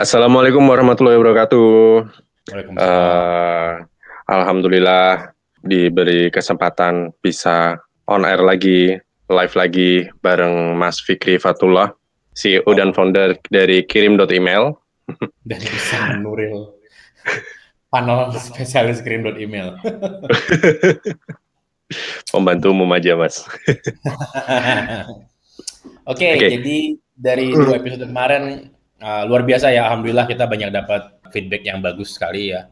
Assalamualaikum warahmatullahi wabarakatuh. Eh, Alhamdulillah diberi kesempatan bisa on air lagi, live lagi bareng Mas Fikri Fatullah, CEO dan founder dari kirim.email. Dan bisa menuril panel spesialis kirim.email. Pembantu aja, Mas. Oke, Oke. jadi dari dua episode kemarin uh, luar biasa ya, alhamdulillah kita banyak dapat feedback yang bagus sekali ya.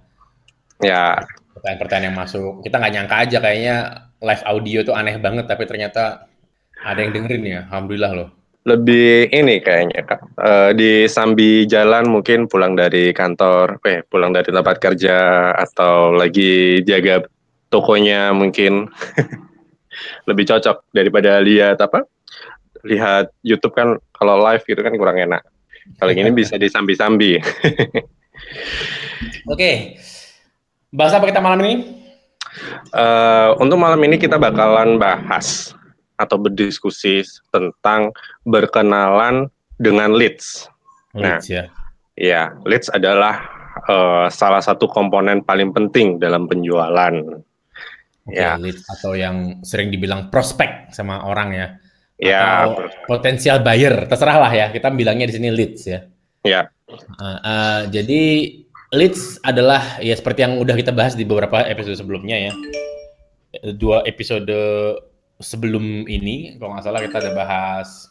Ya, Pertanyaan-pertanyaan yang masuk, kita nggak nyangka aja kayaknya live audio tuh aneh banget, tapi ternyata ada yang dengerin ya, alhamdulillah loh. lebih ini kayaknya, Kak. Eh, di sambi jalan mungkin pulang dari kantor, eh pulang dari tempat kerja atau lagi jaga tokonya mungkin lebih cocok daripada lihat apa? Lihat YouTube kan kalau live gitu kan kurang enak. Kalau gini bisa disambi-sambi. Oke, bahas apa kita malam ini? Eh, untuk malam ini kita bakalan bahas atau berdiskusi tentang berkenalan dengan leads. Nah. Leads ya. Ya, leads adalah eh, salah satu komponen paling penting dalam penjualan. Oke, Ya. leads atau yang sering dibilang prospek sama orang ya. Ya, atau potensial buyer, terserah lah ya. Kita bilangnya di sini leads ya. ya, Uh, uh, jadi leads adalah ya seperti yang udah kita bahas di beberapa episode sebelumnya ya. Dua episode sebelum ini, kalau nggak salah kita ada bahas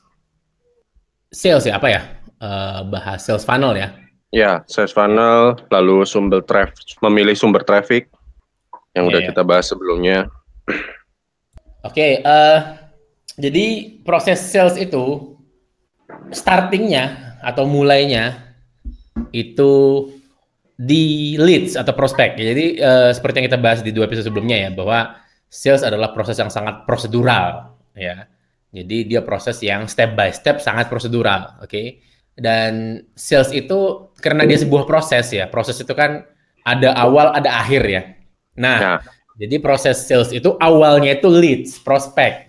sales ya apa ya? Uh, bahas sales funnel ya. ya, sales funnel, lalu sumber traffic, memilih sumber traffic yang Iya, udah iya. kita bahas sebelumnya. Oke, eh, jadi proses sales itu startingnya atau mulainya itu di leads atau prospek. Jadi eh, seperti yang kita bahas di dua episode sebelumnya ya, bahwa sales adalah proses yang sangat prosedural ya. Jadi dia proses yang step by step sangat prosedural, oke? Dan sales itu karena dia sebuah proses ya. Proses itu kan ada awal, ada akhir ya. Nah, Nah, jadi proses sales itu awalnya itu leads, prospek.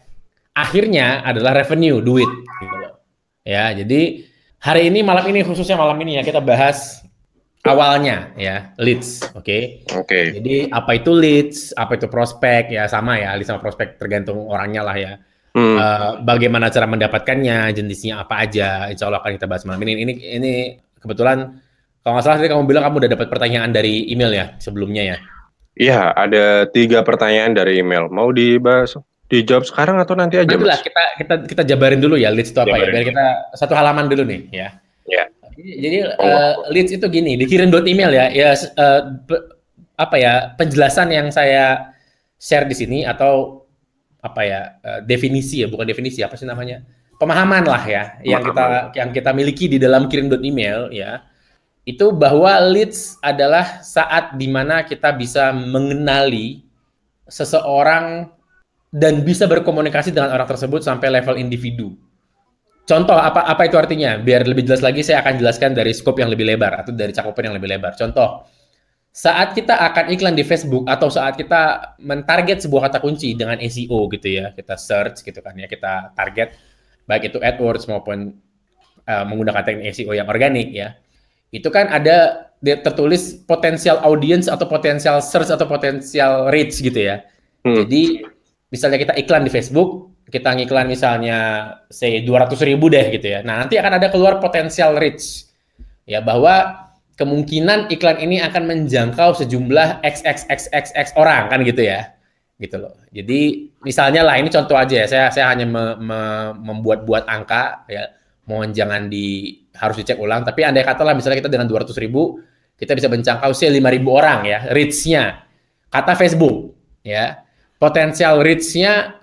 Akhirnya adalah revenue, duit. Gitu loh. Ya, jadi hari ini malam ini khususnya malam ini ya kita bahas awalnya ya leads, oke. oke. Jadi apa itu leads, apa itu prospek ya sama ya, leads sama prospek tergantung orangnya lah ya. Hmm, Eh, bagaimana cara mendapatkannya, jenisnya apa aja, insya Allah akan kita bahas malam ini. Ini, ini kebetulan kalau nggak salah tadi kamu bilang kamu udah dapat pertanyaan dari email ya sebelumnya ya. Iya, ada tiga pertanyaan dari email. Mau dibahas, dijawab sekarang atau nanti aja, Nanti lah kita kita kita jabarin dulu ya leads itu apa ya Jabarin. biar kita satu halaman dulu nih ya. Ya. Jadi, jadi, eh, leads itu gini dikirim dot email ya ya pe- apa ya penjelasan yang saya share di sini atau apa ya eh, definisi ya bukan definisi apa sih namanya pemahaman lah ya yang kita yang kita miliki di dalam kirim dot email ya itu bahwa leads adalah saat di mana kita bisa mengenali seseorang dan bisa berkomunikasi dengan orang tersebut sampai level individu. Contoh apa apa itu artinya? Biar lebih jelas lagi saya akan jelaskan dari scope yang lebih lebar atau dari cakupan yang lebih lebar. Contoh, saat kita akan iklan di Facebook atau saat kita mentarget sebuah kata kunci dengan SEO gitu ya, kita search gitu kan ya, kita target baik itu AdWords maupun uh, menggunakan teknik SEO yang organik ya. Itu kan ada tertulis potensial audience atau potensial search atau potensial reach gitu ya. Hmm. Jadi misalnya kita iklan di Facebook, kita ngiklan misalnya say 200 ribu deh gitu ya. Nah nanti akan ada keluar potensial reach ya bahwa kemungkinan iklan ini akan menjangkau sejumlah xxxxx orang kan gitu ya gitu loh. Jadi misalnya lah ini contoh aja ya. Saya saya hanya me- me- membuat-buat angka ya. Mohon jangan di harus dicek ulang. Tapi andai kata lah misalnya kita dengan 200 ribu kita bisa menjangkau say 5 ribu orang ya reach-nya. Kata Facebook ya potensial reach-nya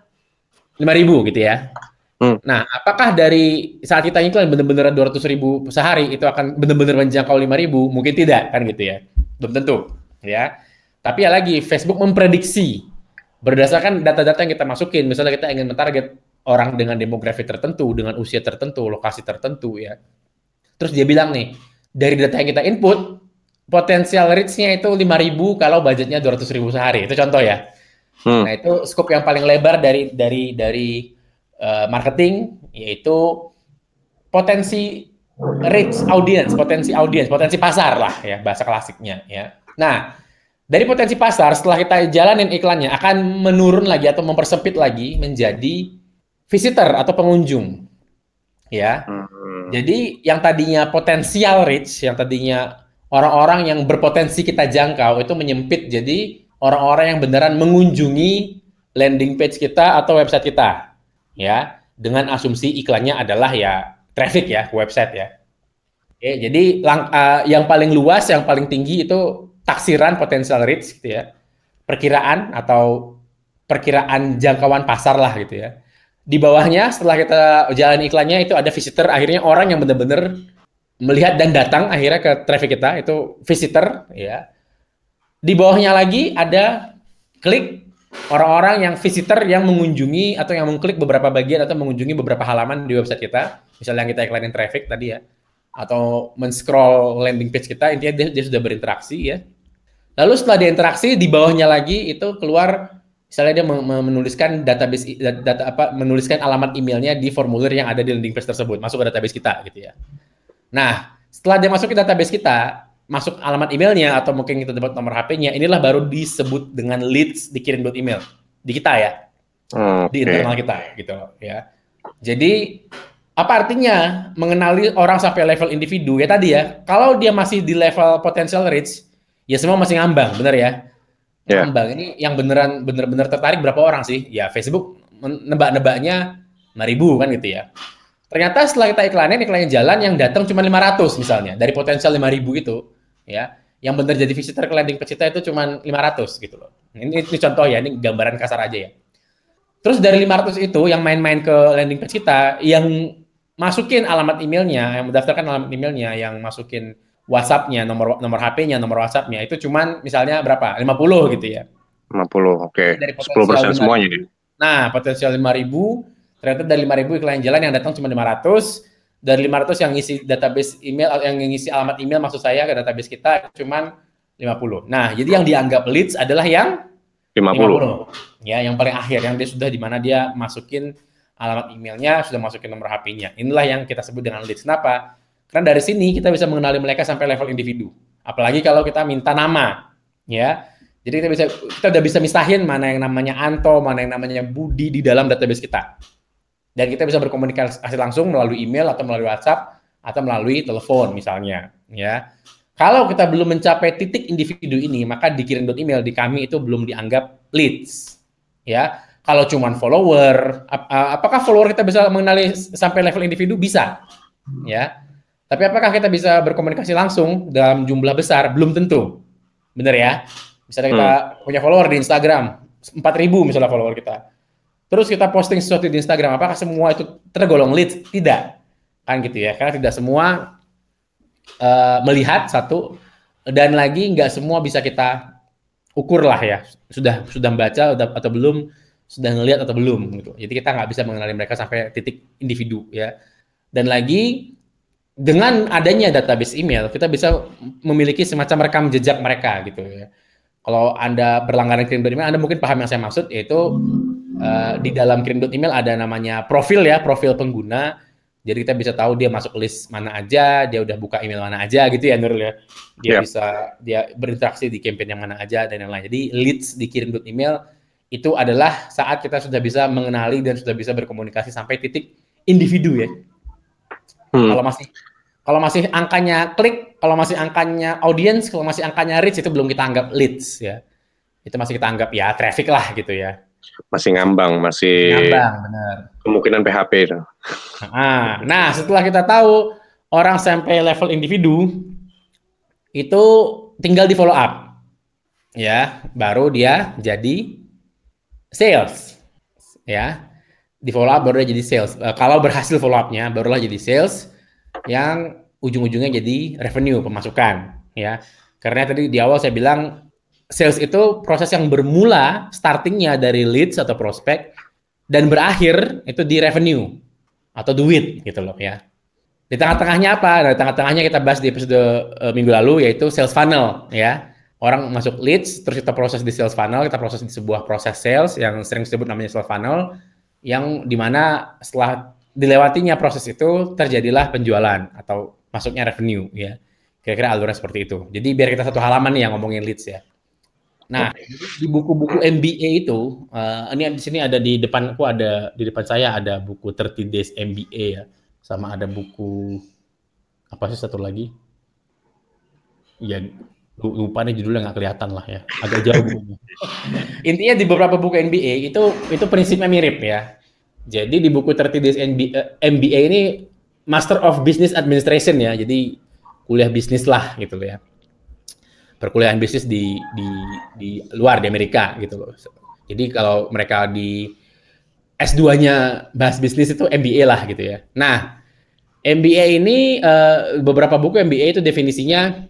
5000 gitu ya. Hmm. Nah, apakah dari saat kita iklan benar-benar 200 ribu sehari itu akan benar-benar menjangkau 5000? Mungkin tidak kan gitu ya. Belum tentu ya. Tapi ya lagi Facebook memprediksi berdasarkan data-data yang kita masukin. Misalnya kita ingin mentarget orang dengan demografi tertentu, dengan usia tertentu, lokasi tertentu ya. Terus dia bilang nih, dari data yang kita input, potensial reach-nya itu 5000 kalau budgetnya 200 ribu sehari. Itu contoh ya. Hmm. Nah, itu scope yang paling lebar dari dari dari uh, marketing yaitu potensi reach audience, potensi audience, potensi pasar lah ya bahasa klasiknya ya. Nah, dari potensi pasar setelah kita jalanin iklannya akan menurun lagi atau mempersempit lagi menjadi visitor atau pengunjung. Ya. Hmm. Jadi yang tadinya potensial reach, yang tadinya orang-orang yang berpotensi kita jangkau itu menyempit jadi orang-orang yang beneran mengunjungi landing page kita atau website kita. Ya, dengan asumsi iklannya adalah ya traffic ya website ya. Oke, jadi lang, uh, yang paling luas, yang paling tinggi itu taksiran potensial reach gitu ya. Perkiraan atau perkiraan jangkauan pasar lah gitu ya. Di bawahnya setelah kita jalan iklannya itu ada visitor, akhirnya orang yang benar-benar melihat dan datang akhirnya ke traffic kita itu visitor ya. Di bawahnya lagi ada klik orang-orang yang visitor yang mengunjungi atau yang mengklik beberapa bagian atau mengunjungi beberapa halaman di website kita, misalnya yang kita iklanin traffic tadi ya, atau men-scroll landing page kita, intinya dia, dia sudah berinteraksi ya. Lalu setelah dia interaksi di bawahnya lagi itu keluar misalnya dia menuliskan database data apa menuliskan alamat emailnya di formulir yang ada di landing page tersebut masuk ke database kita gitu ya. Nah, setelah dia masuk ke database kita, masuk alamat emailnya atau mungkin kita dapat nomor HP-nya, inilah baru disebut dengan leads dikirim buat email di kita ya. Okay. Di internal kita gitu loh ya. Jadi apa artinya mengenali orang sampai level individu ya tadi ya. Kalau dia masih di level potential reach, ya semua masih ngambang, bener ya. Yeah. Ngambang ini yang beneran bener-bener tertarik berapa orang sih? Ya Facebook nebak-nebaknya 5000 kan gitu ya. Ternyata setelah kita iklanin, iklannya jalan yang datang cuma 500 misalnya. Dari potensial 5000 itu, ya. Yang benar jadi visitor ke landing page kita itu cuma 500 gitu loh. Ini, ini contoh ya, ini gambaran kasar aja ya. Terus dari 500 itu yang main-main ke landing page kita, yang masukin alamat emailnya, yang mendaftarkan alamat emailnya, yang masukin WhatsApp-nya, nomor nomor HP-nya, nomor WhatsApp-nya itu cuma misalnya berapa? 50 gitu ya. 50, oke. Okay. 10% semuanya. Nah, potensial 5000 Ternyata dari 5000 iklan jalan yang datang cuma 500. Dari 500 yang ngisi database email yang ngisi alamat email maksud saya ke database kita cuma 50. Nah, jadi yang dianggap leads adalah yang 50. 50. Ya, yang paling akhir yang dia sudah di mana dia masukin alamat emailnya, sudah masukin nomor HP-nya. Inilah yang kita sebut dengan leads. Kenapa? Karena dari sini kita bisa mengenali mereka sampai level individu. Apalagi kalau kita minta nama, ya. Jadi kita bisa kita udah bisa misahin mana yang namanya Anto, mana yang namanya Budi di dalam database kita dan kita bisa berkomunikasi langsung melalui email atau melalui WhatsApp atau melalui telepon misalnya ya. Kalau kita belum mencapai titik individu ini maka dikirim email di kami itu belum dianggap leads ya. Kalau cuma follower ap apakah follower kita bisa mengenali sampai level individu? Bisa ya. Tapi apakah kita bisa berkomunikasi langsung dalam jumlah besar? Belum tentu benar ya. Misalnya kita hmm. punya follower di Instagram 4000 misalnya follower kita terus kita posting sesuatu di Instagram, apakah semua itu tergolong leads? Tidak, kan gitu ya, karena tidak semua uh, melihat satu dan lagi nggak semua bisa kita ukur lah ya, sudah sudah membaca atau belum, sudah ngelihat atau belum gitu. Jadi kita nggak bisa mengenali mereka sampai titik individu ya. Dan lagi dengan adanya database email, kita bisa memiliki semacam rekam jejak mereka gitu ya. Kalau Anda berlangganan kirim email, Anda mungkin paham yang saya maksud, yaitu uh, di dalam kirim email ada namanya profil ya, profil pengguna. Jadi kita bisa tahu dia masuk list mana aja, dia udah buka email mana aja gitu ya Nurul ya. Dia yeah. bisa dia berinteraksi di campaign yang mana aja dan yang lain. Jadi leads dikirim email itu adalah saat kita sudah bisa mengenali dan sudah bisa berkomunikasi sampai titik individu ya. Hmm. Kalau masih kalau masih angkanya klik, kalau masih angkanya audience, kalau masih angkanya reach itu belum kita anggap leads ya. Itu masih kita anggap ya traffic lah gitu ya masih ngambang, masih ngambang, benar. Kemungkinan PHP itu. Nah, nah, setelah kita tahu orang sampai level individu itu tinggal di follow up. Ya, baru dia jadi sales. Ya. Di follow up baru dia jadi sales. Uh, kalau berhasil follow up-nya barulah jadi sales yang ujung-ujungnya jadi revenue pemasukan, ya. Karena tadi di awal saya bilang sales itu proses yang bermula startingnya dari leads atau prospek dan berakhir itu di revenue atau duit gitu loh ya. Di tengah-tengahnya apa? Nah, di tengah-tengahnya kita bahas di episode uh, minggu lalu yaitu sales funnel ya. Orang masuk leads terus kita proses di sales funnel, kita proses di sebuah proses sales yang sering disebut namanya sales funnel yang di mana setelah dilewatinya proses itu terjadilah penjualan atau masuknya revenue ya. Kira-kira alurnya seperti itu. Jadi biar kita satu halaman nih yang ngomongin leads ya. Nah, di buku-buku MBA itu, uh, ini di sini ada di depanku ada di depan saya ada buku 30 Days MBA ya, sama ada buku apa sih satu lagi? Ya lupa nih judulnya nggak kelihatan lah ya, agak jauh. Intinya di beberapa buku MBA itu itu prinsipnya mirip ya. Jadi di buku 30 Days MBA, MBA ini Master of Business Administration ya, jadi kuliah bisnis lah gitu ya perkuliahan bisnis di di di luar di Amerika gitu loh. Jadi kalau mereka di S2-nya bahas bisnis itu MBA lah gitu ya. Nah, MBA ini uh, beberapa buku MBA itu definisinya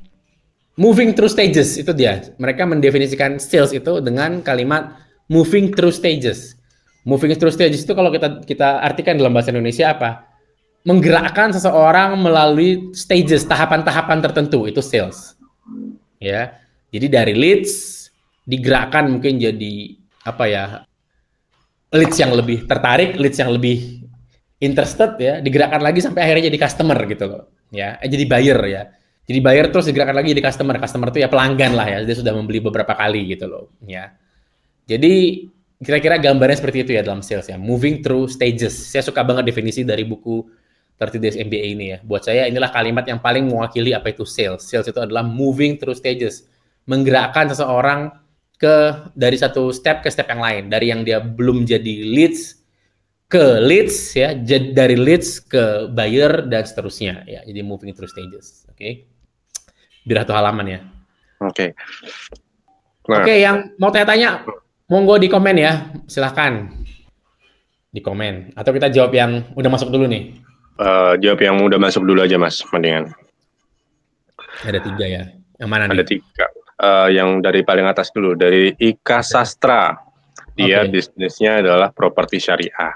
moving through stages itu dia. Mereka mendefinisikan sales itu dengan kalimat moving through stages. Moving through stages itu kalau kita kita artikan dalam bahasa Indonesia apa? Menggerakkan seseorang melalui stages, tahapan-tahapan tertentu itu sales ya. Jadi dari leads digerakkan mungkin jadi apa ya? leads yang lebih tertarik, leads yang lebih interested ya, digerakkan lagi sampai akhirnya jadi customer gitu loh. Ya, eh, jadi buyer ya. Jadi buyer terus digerakkan lagi jadi customer. Customer itu ya pelanggan lah ya, dia sudah membeli beberapa kali gitu loh, ya. Jadi kira-kira gambarnya seperti itu ya dalam sales ya, moving through stages. Saya suka banget definisi dari buku 30 Days MBA ini ya. Buat saya inilah kalimat yang paling mewakili apa itu sales. Sales itu adalah moving through stages, menggerakkan seseorang ke dari satu step ke step yang lain, dari yang dia belum jadi leads ke leads ya, dari leads ke buyer dan seterusnya ya. Jadi moving through stages, oke. Okay? Biar satu halaman ya. Oke. Okay. Nah. Oke, okay, yang mau tanya-tanya monggo di komen ya, silahkan di komen atau kita jawab yang udah masuk dulu nih. Uh, jawab yang udah masuk dulu aja mas, mendingan. Ada tiga ya. Yang mana Ada nih? tiga. Uh, yang dari paling atas dulu, dari Ika Sastra. Dia okay. bisnisnya adalah properti syariah.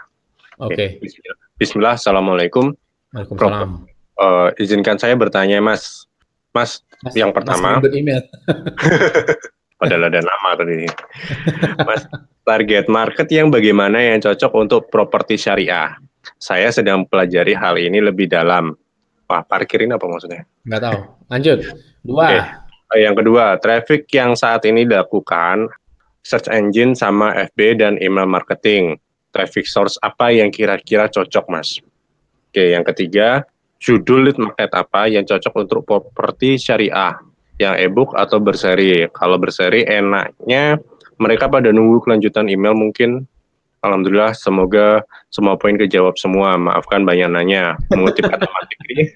Oke. Okay. Bismillah. Bismillah. Assalamualaikum. Waalaikumsalam. Uh, izinkan saya bertanya, Mas. Mas, mas yang pertama. Mas email. Padahal ada nama tadi. Mas, target market yang bagaimana yang cocok untuk properti syariah? Saya sedang pelajari hal ini lebih dalam. Wah, parkirin apa maksudnya? Nggak tahu. Lanjut. Dua. Okay. Eh, yang kedua, traffic yang saat ini dilakukan search engine sama FB dan email marketing. Traffic source apa yang kira-kira cocok, Mas? Oke, yang ketiga, judul lead magnet apa yang cocok untuk properti syariah? Yang e-book atau berseri? Kalau berseri enaknya mereka pada nunggu kelanjutan email mungkin Alhamdulillah, semoga semua poin kejawab semua. Maafkan banyak nanya. Mengutip kata ini,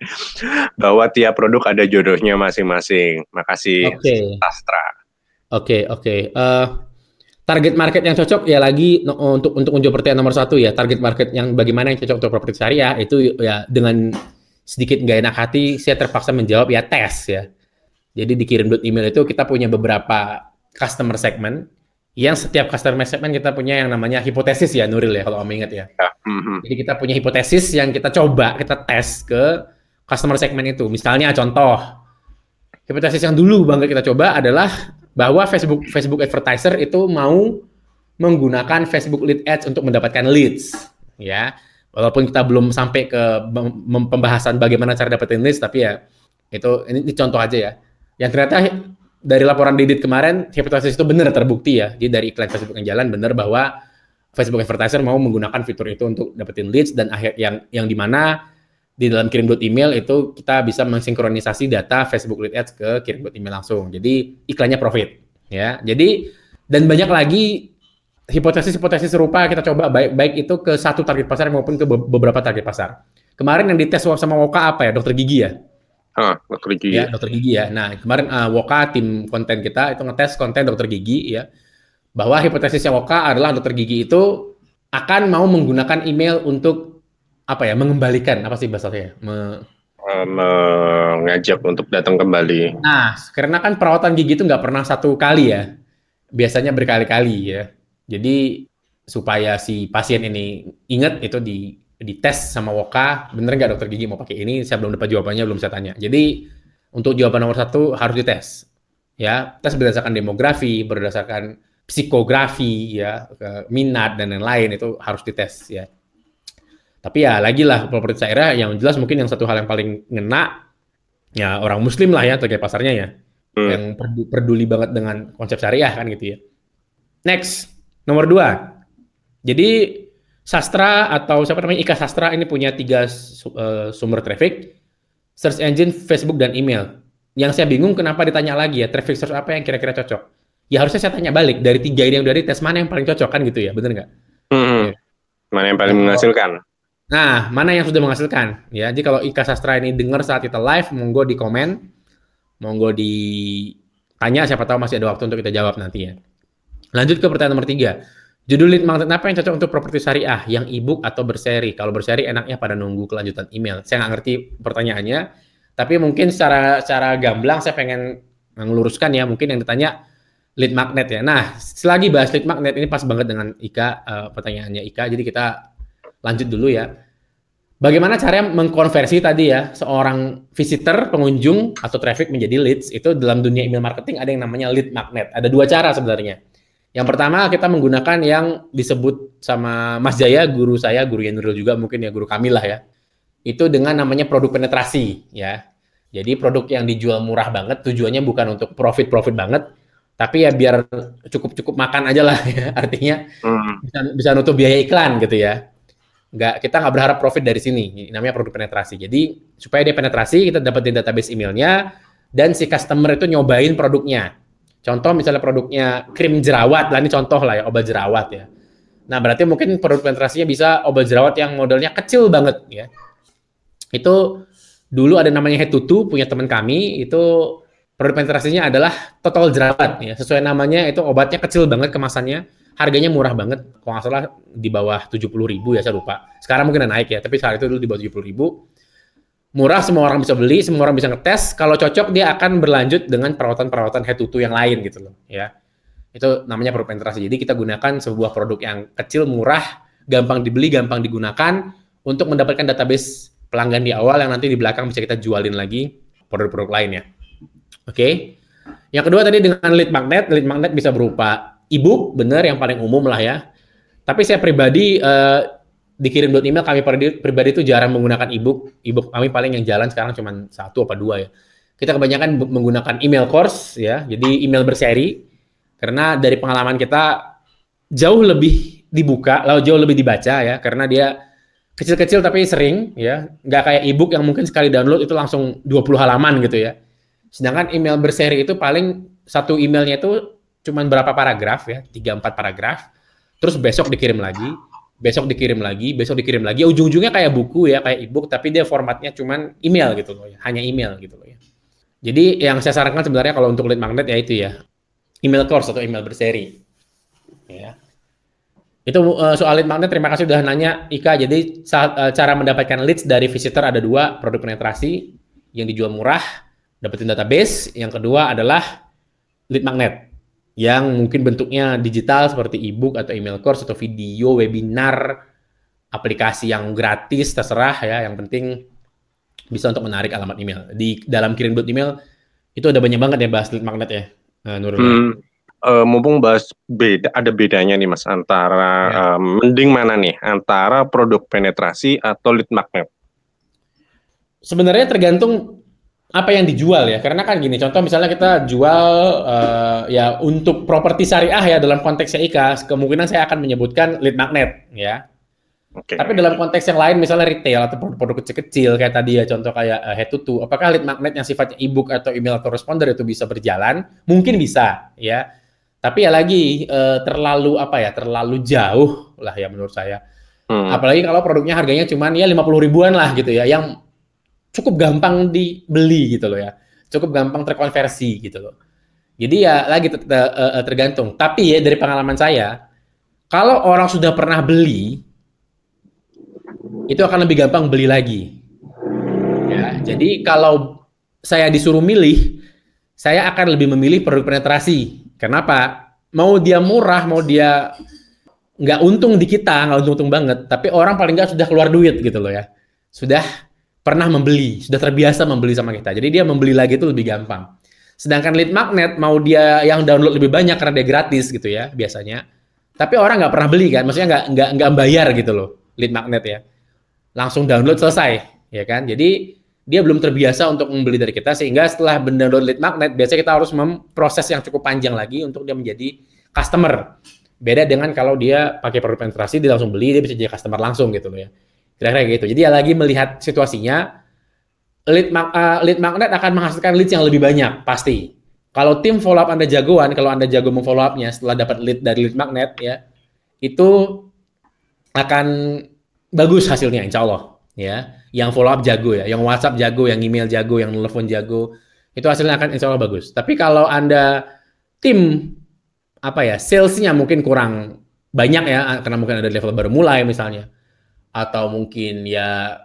bahwa tiap produk ada jodohnya masing-masing. Makasih, okay. Astra. Oke, okay, oke. Okay. Uh, eh, target market yang cocok ya lagi no, untuk untuk menjawab pertanyaan nomor satu ya. Target market yang bagaimana yang cocok untuk properti syariah itu ya dengan sedikit nggak enak hati, saya terpaksa menjawab ya tes ya. Jadi dikirim email itu kita punya beberapa customer segment yang setiap customer segment kita punya yang namanya hipotesis ya Nuril ya kalau om ingat ya. ya. Mm-hmm. Jadi kita punya hipotesis yang kita coba kita tes ke customer segment itu. Misalnya contoh hipotesis yang dulu banget kita coba adalah bahwa Facebook Facebook advertiser itu mau menggunakan Facebook lead ads untuk mendapatkan leads ya. Walaupun kita belum sampai ke pembahasan bagaimana cara dapetin leads tapi ya itu ini, ini contoh aja ya. Yang ternyata dari laporan Didit kemarin, hipotesis itu benar terbukti ya. Jadi dari iklan Facebook yang jalan benar bahwa Facebook advertiser mau menggunakan fitur itu untuk dapetin leads dan akhir yang yang di mana di dalam kirim dot email itu kita bisa mensinkronisasi data Facebook lead ads ke kirim dot email langsung. Jadi iklannya profit ya. Jadi dan banyak lagi hipotesis-hipotesis serupa kita coba baik baik itu ke satu target pasar maupun ke beberapa target pasar. Kemarin yang dites sama Woka apa ya? Dokter gigi ya? Ah, dokter gigi. Ya, dokter gigi ya. Nah, kemarin uh, Woka tim konten kita itu ngetes konten dokter gigi ya. Bahwa hipotesisnya Woka adalah dokter gigi itu akan mau menggunakan email untuk apa ya? Mengembalikan apa sih bahasanya? Me uh, mengajak untuk datang kembali. Nah, karena kan perawatan gigi itu nggak pernah satu kali ya. Biasanya berkali-kali ya. Jadi supaya si pasien ini ingat itu di dites sama Woka, bener nggak dokter gigi mau pakai ini? Saya belum dapat jawabannya, belum saya tanya. Jadi untuk jawaban nomor satu harus dites. Ya, tes berdasarkan demografi, berdasarkan psikografi, ya, minat dan lain-lain itu harus dites ya. Tapi ya lagi lah properti syariah yang jelas mungkin yang satu hal yang paling ngena ya orang muslim lah ya terkait pasarnya ya. Hmm. Yang peduli banget dengan konsep syariah kan gitu ya. Next, nomor dua. Jadi sastra atau siapa namanya Ika Sastra ini punya tiga uh, sumber traffic, search engine, Facebook dan email. Yang saya bingung kenapa ditanya lagi ya traffic source apa yang kira-kira cocok? Ya harusnya saya tanya balik dari tiga ini yang dari tes mana yang paling cocok kan gitu ya, bener nggak? Hmm. Ya. Mana yang paling menghasilkan? Nah, mana yang sudah menghasilkan? Ya, jadi kalau Ika Sastra ini dengar saat kita live, monggo di komen, monggo di tanya, siapa tahu masih ada waktu untuk kita jawab nanti ya. Lanjut ke pertanyaan nomor tiga. Judul lead magnet apa yang cocok untuk properti syariah? Yang e-book atau berseri? Kalau berseri enaknya pada nunggu kelanjutan email. Saya nggak ngerti pertanyaannya, tapi mungkin secara secara gamblang saya pengen meluruskan ya. Mungkin yang ditanya lead magnet ya. Nah, selagi bahas lead magnet ini pas banget dengan Ika uh, pertanyaannya Ika. Jadi kita lanjut dulu ya. Bagaimana cara mengkonversi tadi ya seorang visitor, pengunjung atau traffic menjadi leads itu dalam dunia email marketing ada yang namanya lead magnet. Ada dua cara sebenarnya. Yang pertama kita menggunakan yang disebut sama Mas Jaya, guru saya, guru Nuril juga mungkin ya guru kami lah ya. Itu dengan namanya produk penetrasi ya. Jadi produk yang dijual murah banget tujuannya bukan untuk profit-profit banget, tapi ya biar cukup-cukup makan aja lah ya. Artinya hmm. bisa bisa nutup biaya iklan gitu ya nggak kita nggak berharap profit dari sini namanya produk penetrasi jadi supaya dia penetrasi kita dapetin database emailnya dan si customer itu nyobain produknya contoh misalnya produknya krim jerawat lah ini contoh lah ya obat jerawat ya nah berarti mungkin produk penetrasinya bisa obat jerawat yang modelnya kecil banget ya itu dulu ada namanya head to two punya teman kami itu produk penetrasinya adalah total jerawat ya sesuai namanya itu obatnya kecil banget kemasannya harganya murah banget. Kalau nggak salah di bawah 70 ribu ya, saya lupa. Sekarang mungkin naik ya, tapi saat itu dulu di bawah 70 ribu. Murah, semua orang bisa beli, semua orang bisa ngetes. Kalau cocok, dia akan berlanjut dengan perawatan-perawatan head to toe yang lain gitu loh. ya Itu namanya produk penetrasi. Jadi kita gunakan sebuah produk yang kecil, murah, gampang dibeli, gampang digunakan untuk mendapatkan database pelanggan di awal yang nanti di belakang bisa kita jualin lagi produk-produk lainnya. Oke. Okay? Yang kedua tadi dengan lead magnet, lead magnet bisa berupa e-book benar yang paling umum lah ya. Tapi saya pribadi uh, dikirim dot email kami pribadi itu jarang menggunakan e-book. E-book kami paling yang jalan sekarang cuma satu apa dua ya. Kita kebanyakan menggunakan email course ya, jadi email berseri karena dari pengalaman kita jauh lebih dibuka, lalu jauh lebih dibaca ya, karena dia kecil-kecil tapi sering ya, nggak kayak e-book yang mungkin sekali download itu langsung 20 halaman gitu ya. Sedangkan email berseri itu paling satu emailnya itu cuman berapa paragraf ya, tiga empat paragraf. Terus besok dikirim lagi, besok dikirim lagi, besok dikirim lagi. Ujung-ujungnya kayak buku ya, kayak ebook, tapi dia formatnya cuman email gitu loh ya, hanya email gitu loh ya. Jadi yang saya sarankan sebenarnya kalau untuk lead magnet ya itu ya, email course atau email berseri. Ya. Itu uh, soal lead magnet, terima kasih sudah nanya Ika. Jadi saat, uh, cara mendapatkan leads dari visitor ada dua, produk penetrasi yang dijual murah, dapetin database. Yang kedua adalah lead magnet yang mungkin bentuknya digital seperti e-book atau email course atau video, webinar, aplikasi yang gratis terserah ya, yang penting bisa untuk menarik alamat email. Di dalam kirim email itu ada banyak banget ya bahas lead magnet ya, uh, Nurul. Hmm, uh, mumpung bahas beda, ada bedanya nih mas antara ya. uh, mending mana nih antara produk penetrasi atau lead magnet? Sebenarnya tergantung apa yang dijual ya? Karena kan gini contoh misalnya kita jual uh, ya untuk properti syariah ya dalam konteks IKA kemungkinan saya akan menyebutkan lead magnet ya. Okay. tapi dalam konteks yang lain misalnya retail atau produk-produk kecil-kecil kayak tadi ya contoh kayak uh, head to toe apakah lead magnet yang sifatnya ebook atau email atau responder itu bisa berjalan? Mungkin bisa ya. Tapi ya lagi uh, terlalu apa ya terlalu jauh lah ya menurut saya. Hmm. apalagi kalau produknya harganya cuma ya 50 ribuan lah gitu ya yang cukup gampang dibeli gitu loh ya. Cukup gampang terkonversi gitu loh. Jadi ya lagi tergantung. Tapi ya dari pengalaman saya, kalau orang sudah pernah beli, itu akan lebih gampang beli lagi. Ya, jadi kalau saya disuruh milih, saya akan lebih memilih produk penetrasi. Kenapa? Mau dia murah, mau dia nggak untung di kita, nggak untung-untung banget, tapi orang paling nggak sudah keluar duit gitu loh ya. Sudah pernah membeli, sudah terbiasa membeli sama kita. Jadi dia membeli lagi itu lebih gampang. Sedangkan lead magnet mau dia yang download lebih banyak karena dia gratis gitu ya biasanya. Tapi orang nggak pernah beli kan, maksudnya nggak nggak nggak bayar gitu loh lead magnet ya. langsung download selesai, ya kan? Jadi dia belum terbiasa untuk membeli dari kita sehingga setelah mendownload lead magnet biasanya kita harus memproses yang cukup panjang lagi untuk dia menjadi customer. Beda dengan kalau dia pakai produk penetrasi dia langsung beli dia bisa jadi customer langsung gitu loh ya. Kira-kira gitu. Jadi ya lagi melihat situasinya lead uh, lead magnet akan menghasilkan leads yang lebih banyak pasti. Kalau tim follow up Anda jagoan, kalau Anda jago memfollow up-nya setelah dapat lead dari lead magnet ya, itu akan bagus hasilnya insya Allah ya yang follow up jago ya, yang WhatsApp jago, yang email jago, yang telepon jago, itu hasilnya akan insya Allah bagus. Tapi kalau anda tim apa ya salesnya mungkin kurang banyak ya, karena mungkin ada level baru mulai misalnya, atau mungkin ya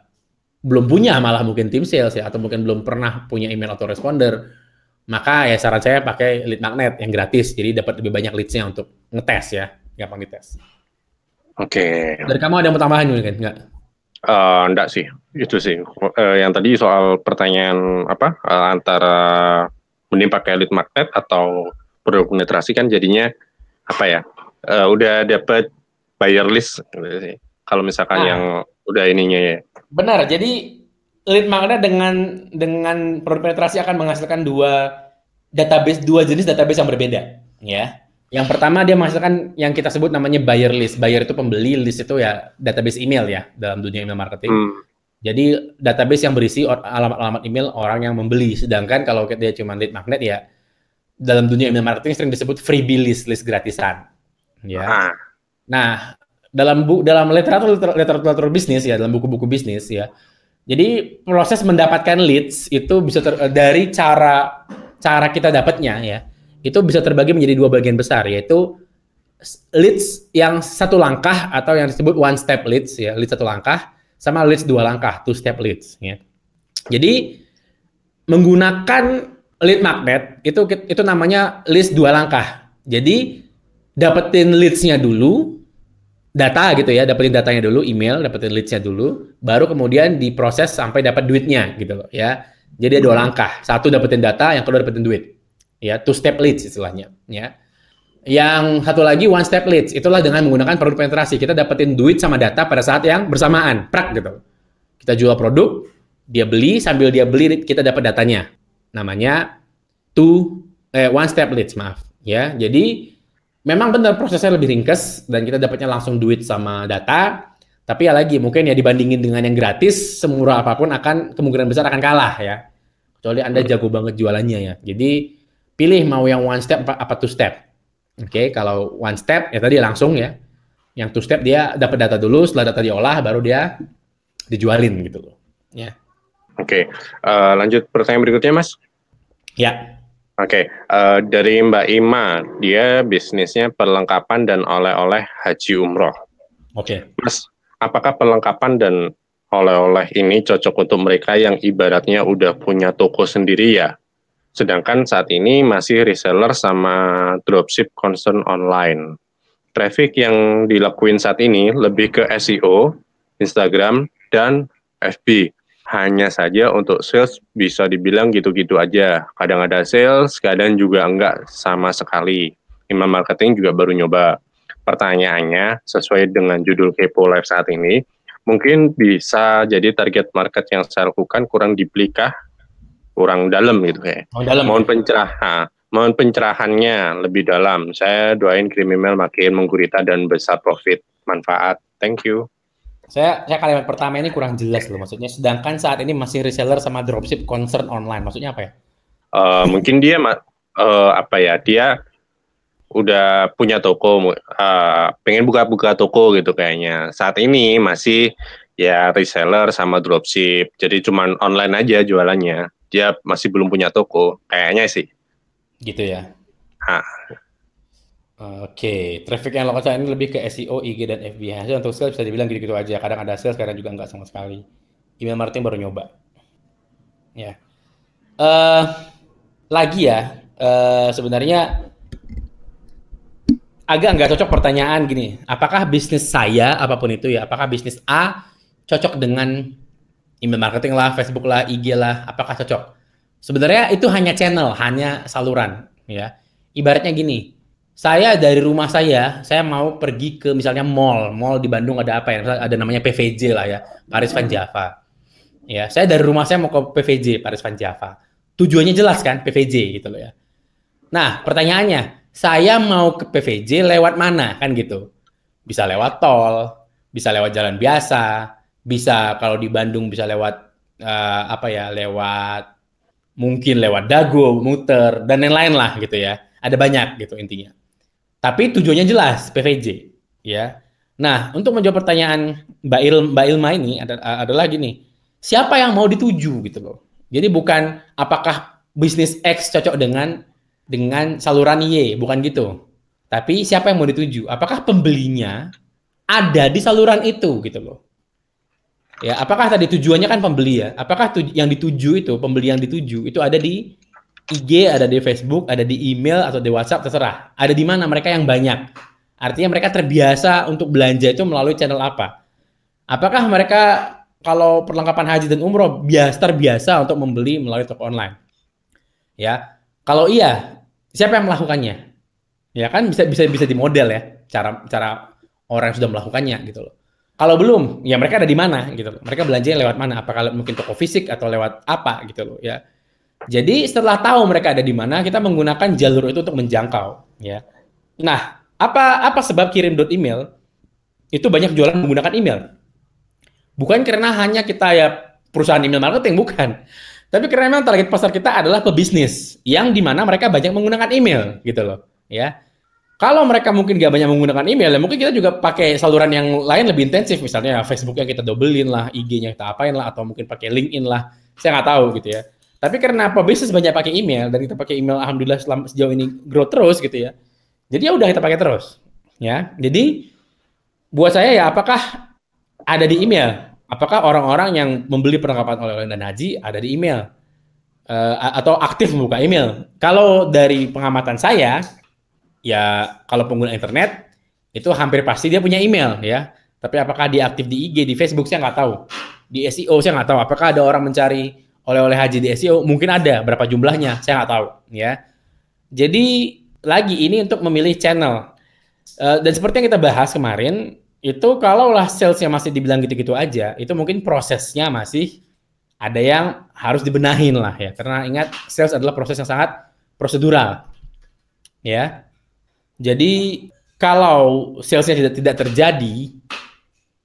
belum punya malah mungkin tim sales ya, atau mungkin belum pernah punya email atau responder, maka ya saran saya pakai lead magnet yang gratis, jadi dapat lebih banyak leadsnya untuk ngetes ya, gampang dites. Oke. Okay. Dari kamu ada yang mau tambahin mungkin nggak? Uh, enggak sih, itu sih. Uh, yang tadi soal pertanyaan apa uh, antara mending pakai lead magnet atau produk penetrasi kan jadinya apa ya? Uh, udah dapat buyer list gitu sih. Kalau misalkan nah, yang udah ininya ya. Benar. Jadi lead magnet dengan dengan produk penetrasi akan menghasilkan dua database dua jenis database yang berbeda, ya. Yang pertama dia menghasilkan yang kita sebut namanya buyer list. Buyer itu pembeli, list itu ya database email ya dalam dunia email marketing. Hmm. Jadi database yang berisi alamat-alamat email orang yang membeli. Sedangkan kalau dia cuma lead magnet ya dalam dunia email marketing sering disebut freebie list, list gratisan. Ya. Ah. Nah, dalam bu dalam literatur literatur, literatur bisnis ya, dalam buku-buku bisnis ya. Jadi proses mendapatkan leads itu bisa ter, dari cara cara kita dapatnya ya itu bisa terbagi menjadi dua bagian besar yaitu leads yang satu langkah atau yang disebut one step leads ya leads satu langkah sama leads dua langkah two step leads ya jadi menggunakan lead magnet itu itu namanya list dua langkah jadi dapetin leadsnya dulu data gitu ya dapetin datanya dulu email dapetin leadsnya dulu baru kemudian diproses sampai dapat duitnya gitu loh ya. Jadi ada dua langkah. Satu dapetin data yang kedua dapetin duit ya. Two step leads istilahnya ya. Yang satu lagi one step leads. Itulah dengan menggunakan produk penetrasi. Kita dapetin duit sama data pada saat yang bersamaan. Prak gitu. Kita jual produk dia beli sambil dia beli kita dapat datanya. Namanya two eh, one step leads maaf ya. Jadi memang benar prosesnya lebih ringkes dan kita dapatnya langsung duit sama data tapi ya lagi mungkin ya dibandingin dengan yang gratis semurah apa pun akan kemungkinan besar akan kalah ya kecuali anda jago banget jualannya ya jadi pilih mau yang one step apa, two step. Oke, okay, kalau one step ya tadi langsung ya. Yang two step dia dapat data dulu, setelah data diolah baru dia dijualin gitu loh. Ya. Oke, okay. uh, eh, lanjut pertanyaan berikutnya, Mas. Ya. Oke, okay. uh, eh, dari Mbak Ima, dia bisnisnya perlengkapan dan oleh-oleh haji umroh. Oke. Okay. Mas, apakah perlengkapan dan oleh-oleh ini cocok untuk mereka yang ibaratnya udah punya toko sendiri ya? Sedangkan saat ini masih reseller sama dropship concern online. Traffic yang dilakuin saat ini lebih ke SEO, Instagram, dan FB. Hanya saja untuk sales bisa dibilang gitu-gitu aja. Kadang ada sales, kadang juga enggak sama sekali. Imam Marketing juga baru nyoba. Pertanyaannya, sesuai dengan judul Kepo Live saat ini, mungkin bisa jadi target market yang saya lakukan kurang dibeli kurang dalam gitu kayak. Oh, dalam. Mohon pencerahan, mohon pencerahannya lebih dalam. Saya doain kirim email makin menggurita dan besar profit manfaat. Thank you. Saya saya kalimat pertama ini kurang jelas loh maksudnya. Sedangkan saat ini masih reseller sama dropship concern online. Maksudnya apa ya? Uh, mungkin dia uh, apa ya? Dia udah punya toko, uh, pengen buka-buka toko gitu kayaknya. Saat ini masih ya reseller sama dropship. Jadi cuman online aja jualannya dia masih belum punya toko kayaknya sih gitu ya ha. Oke, traffic yang lokal ini lebih ke SEO, IG dan FB. Hasil untuk sales bisa dibilang gitu-gitu aja. Kadang ada sales, kadang juga nggak sama sekali. Email marketing baru nyoba. Ya. Uh, lagi ya, uh, sebenarnya agak nggak cocok pertanyaan gini. Apakah bisnis saya, apa pun itu ya, apakah bisnis A cocok dengan email marketing lah, Facebook lah, IG lah, apakah cocok? Sebenarnya itu hanya channel, hanya saluran, ya. Ibaratnya gini, saya dari rumah saya, saya mau pergi ke misalnya mall, mall di Bandung ada apa ya? Ada namanya PVJ lah ya, Paris Van Java. Ya, saya dari rumah saya mau ke PVJ, Paris Van Java. Tujuannya jelas kan, PVJ gitu loh ya. Nah, pertanyaannya, saya mau ke PVJ lewat mana kan gitu? Bisa lewat tol, bisa lewat jalan biasa, bisa kalau di Bandung bisa lewat uh, apa ya, lewat mungkin lewat dago, muter dan lain-lain lah gitu ya. Ada banyak gitu intinya. Tapi tujuannya jelas PVJ, ya. Nah, untuk menjawab pertanyaan Mbak Il Mbak Ilma ini ada adalah gini, siapa yang mau dituju gitu loh. Jadi bukan apakah bisnis X cocok dengan dengan saluran Y, bukan gitu. Tapi siapa yang mau dituju? Apakah pembelinya ada di saluran itu gitu loh. Ya, apakah tadi tujuannya kan pembeli ya? Apakah yang dituju itu, pembeli yang dituju itu ada di IG, ada di Facebook, ada di email atau di WhatsApp terserah. Ada di mana mereka yang banyak. Artinya mereka terbiasa untuk belanja itu melalui channel apa? Apakah mereka kalau perlengkapan haji dan umroh biasa terbiasa untuk membeli melalui toko online? Ya, kalau iya, siapa yang melakukannya? Ya kan bisa bisa bisa di model ya cara cara orang yang sudah melakukannya gitu loh. Kalau belum, ya mereka ada di mana gitu loh. Mereka belanja lewat mana? Apakah mungkin toko fisik atau lewat apa gitu loh ya. Jadi setelah tahu mereka ada di mana, kita menggunakan jalur itu untuk menjangkau, ya. Nah, apa apa sebab kirim dot email itu banyak jualan menggunakan email? Bukan karena hanya kita ya perusahaan email marketing, bukan. Tapi karena memang target pasar kita adalah pebisnis yang di mana mereka banyak menggunakan email, gitu loh, ya. Kalau mereka mungkin gak banyak menggunakan email, ya mungkin kita juga pakai saluran yang lain lebih intensif, misalnya Facebook yang kita dobelin lah, IG-nya kita apain lah, atau mungkin pakai LinkedIn lah. Saya nggak tahu gitu ya. Tapi karena apa bisnis banyak pakai email dan kita pakai email alhamdulillah selama sejauh ini grow terus gitu ya. Jadi ya udah kita pakai terus. Ya. Jadi buat saya ya apakah ada di email? Apakah orang-orang yang membeli perlengkapan oleh-oleh dan haji ada di email? Uh, atau aktif membuka email? Kalau dari pengamatan saya ya kalau pengguna internet itu hampir pasti dia punya email ya. Tapi apakah dia aktif di IG, di Facebook saya nggak tahu. Di SEO saya nggak tahu. Apakah ada orang mencari oleh-oleh haji di SEO mungkin ada berapa jumlahnya saya nggak tahu ya. Jadi lagi ini untuk memilih channel. Uh, dan seperti yang kita bahas kemarin itu kalau lah salesnya masih dibilang gitu-gitu aja itu mungkin prosesnya masih ada yang harus dibenahin lah ya. Karena ingat sales adalah proses yang sangat prosedural ya. Jadi kalau salesnya tidak tidak terjadi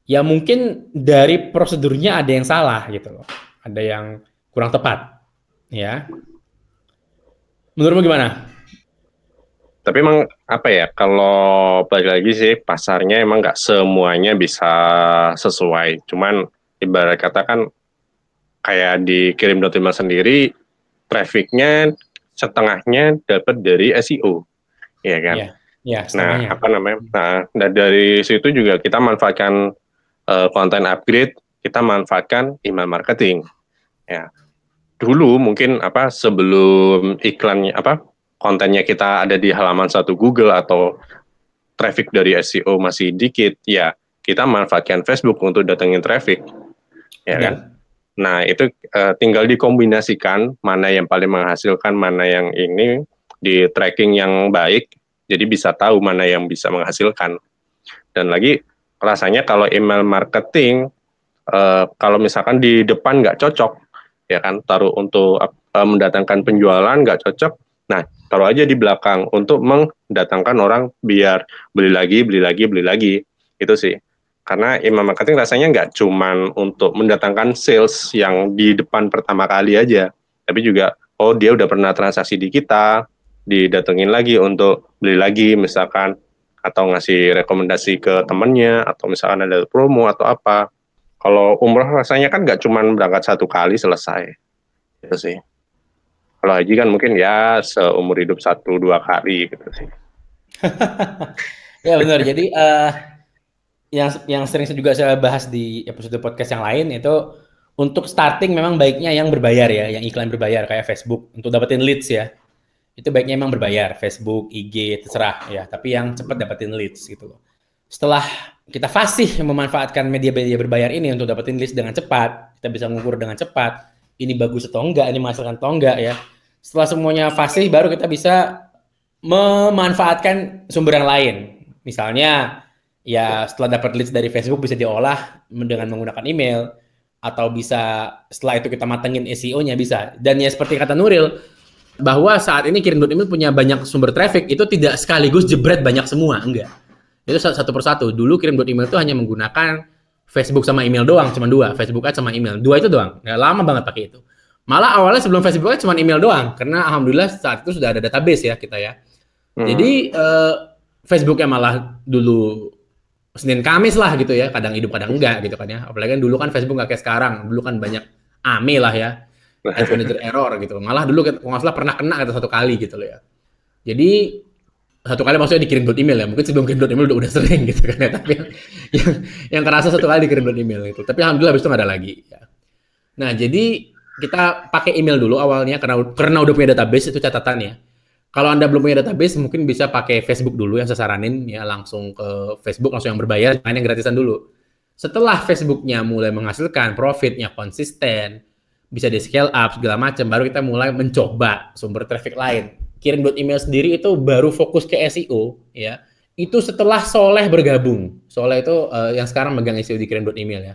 ya mungkin dari prosedurnya ada yang salah gitu loh. Ada yang kurang tepat. Ya. Menurutmu gimana? Tapi emang apa ya, kalau balik lagi sih pasarnya emang nggak semuanya bisa sesuai. Cuman ibarat kata kan kayak di kirim Dotima sendiri, trafficnya setengahnya dapat dari SEO, ya kan? Ya, ya, nah, apa namanya? Nah, dan dari situ juga kita manfaatkan uh, konten upgrade, kita manfaatkan email marketing, ya dulu mungkin apa sebelum iklannya apa kontennya kita ada di halaman satu Google atau traffic dari SEO masih dikit ya kita manfaatkan Facebook untuk datengin traffic. Ya, ya. kan? Nah itu uh, tinggal dikombinasikan mana yang paling menghasilkan mana yang ini di tracking yang baik jadi bisa tahu mana yang bisa menghasilkan. Dan lagi rasanya kalau email marketing uh, kalau misalkan di depan nggak cocok ya kan taruh untuk uh, mendatangkan penjualan nggak cocok nah taruh aja di belakang untuk mendatangkan orang biar beli lagi beli lagi beli lagi. Itu sih. Karena email marketing rasanya nggak cuman untuk mendatangkan sales yang di depan pertama kali aja tapi juga oh dia udah pernah transaksi di kita didatengin lagi untuk beli lagi misalkan atau ngasih rekomendasi ke temennya atau misalkan ada promo atau apa kalau umroh rasanya kan nggak cuma berangkat satu kali selesai, itu sih. Kalau haji kan mungkin ya seumur hidup satu dua kali gitu sih. ya benar. Jadi uh, yang yang sering juga saya bahas di episode podcast yang lain itu untuk starting memang baiknya yang berbayar ya, yang iklan berbayar kayak Facebook untuk dapetin leads ya. Itu baiknya memang berbayar, Facebook, IG, terserah ya. Tapi yang cepat dapetin leads gitu loh. Setelah kita fasih memanfaatkan media-media berbayar ini untuk dapetin list dengan cepat, kita bisa mengukur dengan cepat, ini bagus atau enggak, ini menghasilkan atau enggak ya. Setelah semuanya fasih, baru kita bisa memanfaatkan sumber yang lain. Misalnya ya setelah dapat leads dari Facebook bisa diolah dengan menggunakan email atau bisa setelah itu kita matengin SEO-nya bisa. Dan ya seperti kata Nuril bahwa saat ini kirim.email punya banyak sumber traffic itu tidak sekaligus jebret banyak semua, enggak. Itu satu persatu. Dulu kirim.email itu hanya menggunakan Facebook sama email doang, cuma dua, Facebook Ads sama email. Dua itu doang. Ya, lama banget pakai itu. Malah awalnya sebelum Facebook Ads cuma email doang karena alhamdulillah saat itu sudah ada database ya kita ya. Hmm. Jadi uh, Facebooknya malah dulu Senin Kamis lah gitu ya, kadang hidup kadang enggak gitu kan ya. Apalagi kan dulu kan Facebook nggak kayak sekarang, dulu kan banyak AME lah ya, Ads Manager Error gitu. Malah dulu kalau nggak salah pernah kena atau satu kali gitu loh ya. Jadi satu kali maksudnya dikirim dot email ya, mungkin sebelum kirim dot email udah, udah sering gitu kan ya. Tapi yang, yang kerasa satu kali dikirim dot email itu. Tapi alhamdulillah habis itu nggak ada lagi. Ya. Nah jadi kita pakai email dulu awalnya karena karena udah punya database itu catatannya kalau Anda belum punya database, mungkin bisa pakai Facebook dulu yang saya saranin ya langsung ke Facebook langsung yang berbayar, jangan yang gratisan dulu. Setelah Facebooknya mulai menghasilkan profitnya konsisten, bisa di scale up segala macam, baru kita mulai mencoba sumber traffic lain. Kirim buat email sendiri itu baru fokus ke SEO ya. Itu setelah Soleh bergabung. Soleh itu uh, yang sekarang megang SEO di kirim email ya.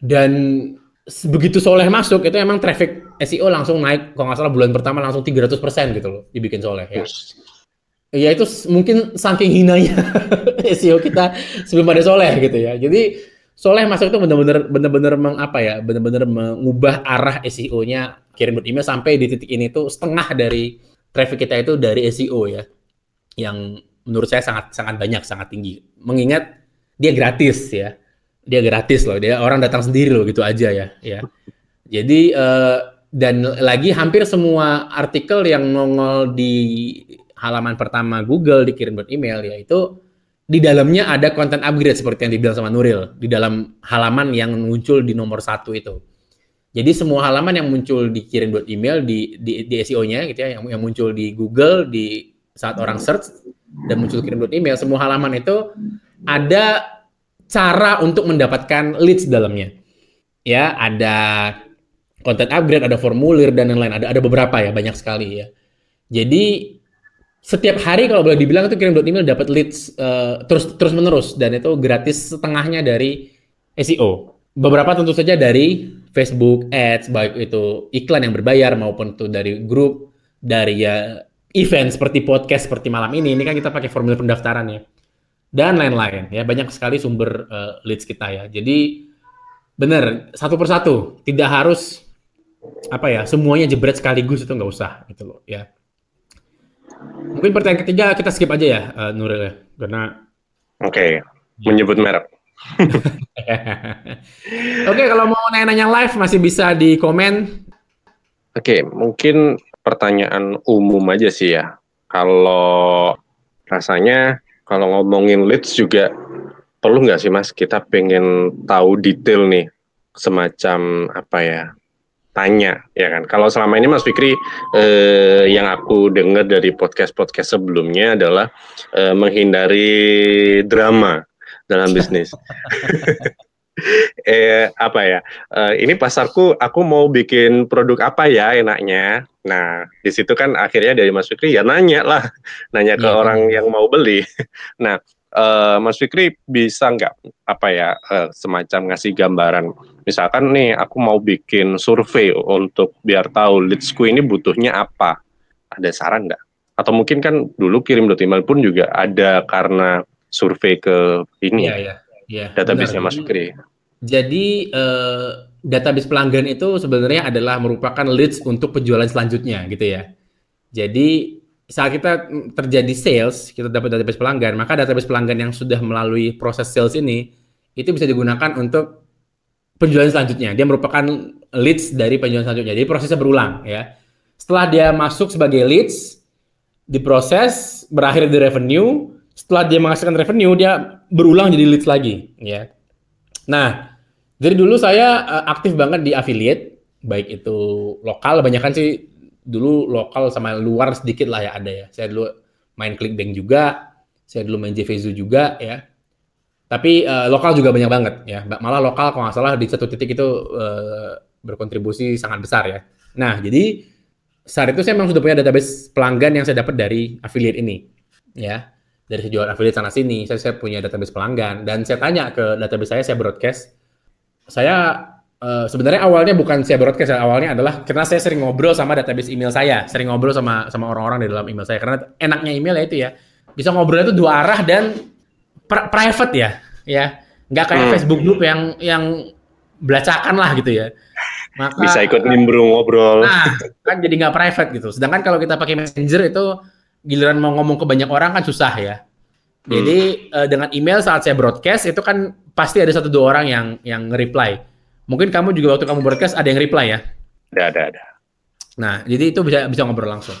Dan begitu Soleh masuk itu emang traffic SEO langsung naik kalau nggak salah bulan pertama langsung 300% gitu loh dibikin Soleh ya. Ya itu mungkin saking hinanya SEO kita sebelum ada Soleh gitu ya. Jadi Soleh masuk itu benar-benar benar-benar mengapa ya, benar-benar mengubah arah SEO-nya kirim email sampai di titik ini tuh setengah dari traffic kita itu dari SEO ya. Yang menurut saya sangat sangat banyak, sangat tinggi. Mengingat dia gratis ya dia gratis loh dia orang datang sendiri loh gitu aja ya ya jadi uh, dan lagi hampir semua artikel yang nongol di halaman pertama Google dikirim buat email ya itu di dalamnya ada konten upgrade seperti yang dibilang sama Nuril di dalam halaman yang muncul di nomor satu itu. Jadi semua halaman yang muncul dikirim buat email di di, di SEO-nya gitu ya, yang, yang muncul di Google di saat orang search dan muncul kirim buat email, semua halaman itu ada cara untuk mendapatkan leads dalamnya. Ya, ada content upgrade, ada formulir dan lain-lain. Ada ada beberapa ya, banyak sekali ya. Jadi setiap hari kalau boleh dibilang itu kirim email dapat leads uh, terus terus menerus dan itu gratis setengahnya dari SEO. Beberapa tentu saja dari Facebook Ads baik itu iklan yang berbayar maupun itu dari grup dari ya event seperti podcast seperti malam ini. Ini kan kita pakai formulir pendaftaran ya. Dan lain-lain ya. Banyak sekali sumber uh, leads kita ya. Jadi benar satu persatu. Tidak harus apa ya semuanya jebret sekaligus itu nggak usah gitu loh ya. Mungkin pertanyaan ketiga kita skip aja ya uh, Nuril ya. Karena oke okay. menyebut merek Oke, okay, kalau mau nanya-nanya live masih bisa di komen. Oke, okay, mungkin pertanyaan umum aja sih ya. Kalau rasanya kalau ngomongin leads juga perlu nggak sih mas kita pengen tahu detail nih semacam apa ya tanya ya kan kalau selama ini mas Fikri eh, yang aku dengar dari podcast podcast sebelumnya adalah eh, menghindari drama dalam bisnis. Eh apa ya? Uh, ini pasarku aku mau bikin produk apa ya enaknya? Nah di situ kan akhirnya dari Mas Fikri ya nanya lah. Nanya ke yeah. orang yang mau beli. Nah uh, Mas Fikri bisa nggak apa ya uh, semacam ngasih gambaran? Misalkan nih aku mau bikin survei untuk biar tahu leadsku ini butuhnya apa. Ada saran nggak? Atau mungkin kan dulu kirim email pun juga ada karena survei ke ini yeah, yeah yeah, database-nya Mas Fikri. Jadi uh, database pelanggan itu sebenarnya adalah merupakan leads untuk penjualan selanjutnya gitu ya. Jadi saat kita terjadi sales, kita dapat database pelanggan, maka database pelanggan yang sudah melalui proses sales ini itu bisa digunakan untuk penjualan selanjutnya. Dia merupakan leads dari penjualan selanjutnya. Jadi prosesnya berulang ya. Setelah dia masuk sebagai leads, diproses, berakhir di revenue, setelah dia menghasilkan revenue dia berulang jadi leads lagi ya. Nah dari dulu saya uh, aktif banget di affiliate baik itu lokal banyak kan sih dulu lokal sama luar sedikit lah ya ada ya. Saya dulu main clickbank juga saya dulu main JVZoo juga ya. Tapi uh, lokal juga banyak banget ya. Malah lokal kalau nggak salah di satu titik itu uh, berkontribusi sangat besar ya. Nah jadi saat itu saya memang sudah punya database pelanggan yang saya dapat dari affiliate ini, ya dari jual affiliate sana sini. Saya, saya punya database pelanggan dan saya tanya ke database saya, saya broadcast. Saya uh, sebenarnya awalnya bukan saya broadcast, ya. awalnya adalah karena saya sering ngobrol sama database email saya, sering ngobrol sama sama orang-orang di dalam email saya. Karena enaknya email ya itu ya, bisa ngobrol itu dua arah dan private ya, ya nggak kayak hmm. Facebook group yang yang belacakan lah gitu ya. Maka, bisa ikut nimbrung ngobrol. Nah, kan jadi nggak private gitu. Sedangkan kalau kita pakai Messenger itu giliran mau ngomong ke banyak orang kan susah ya. Jadi hmm. uh, dengan email saat saya broadcast itu kan pasti ada satu dua orang yang yang reply. Mungkin kamu juga waktu kamu broadcast ada yang reply ya? Ada ada ada. Nah, jadi itu bisa bisa ngobrol langsung.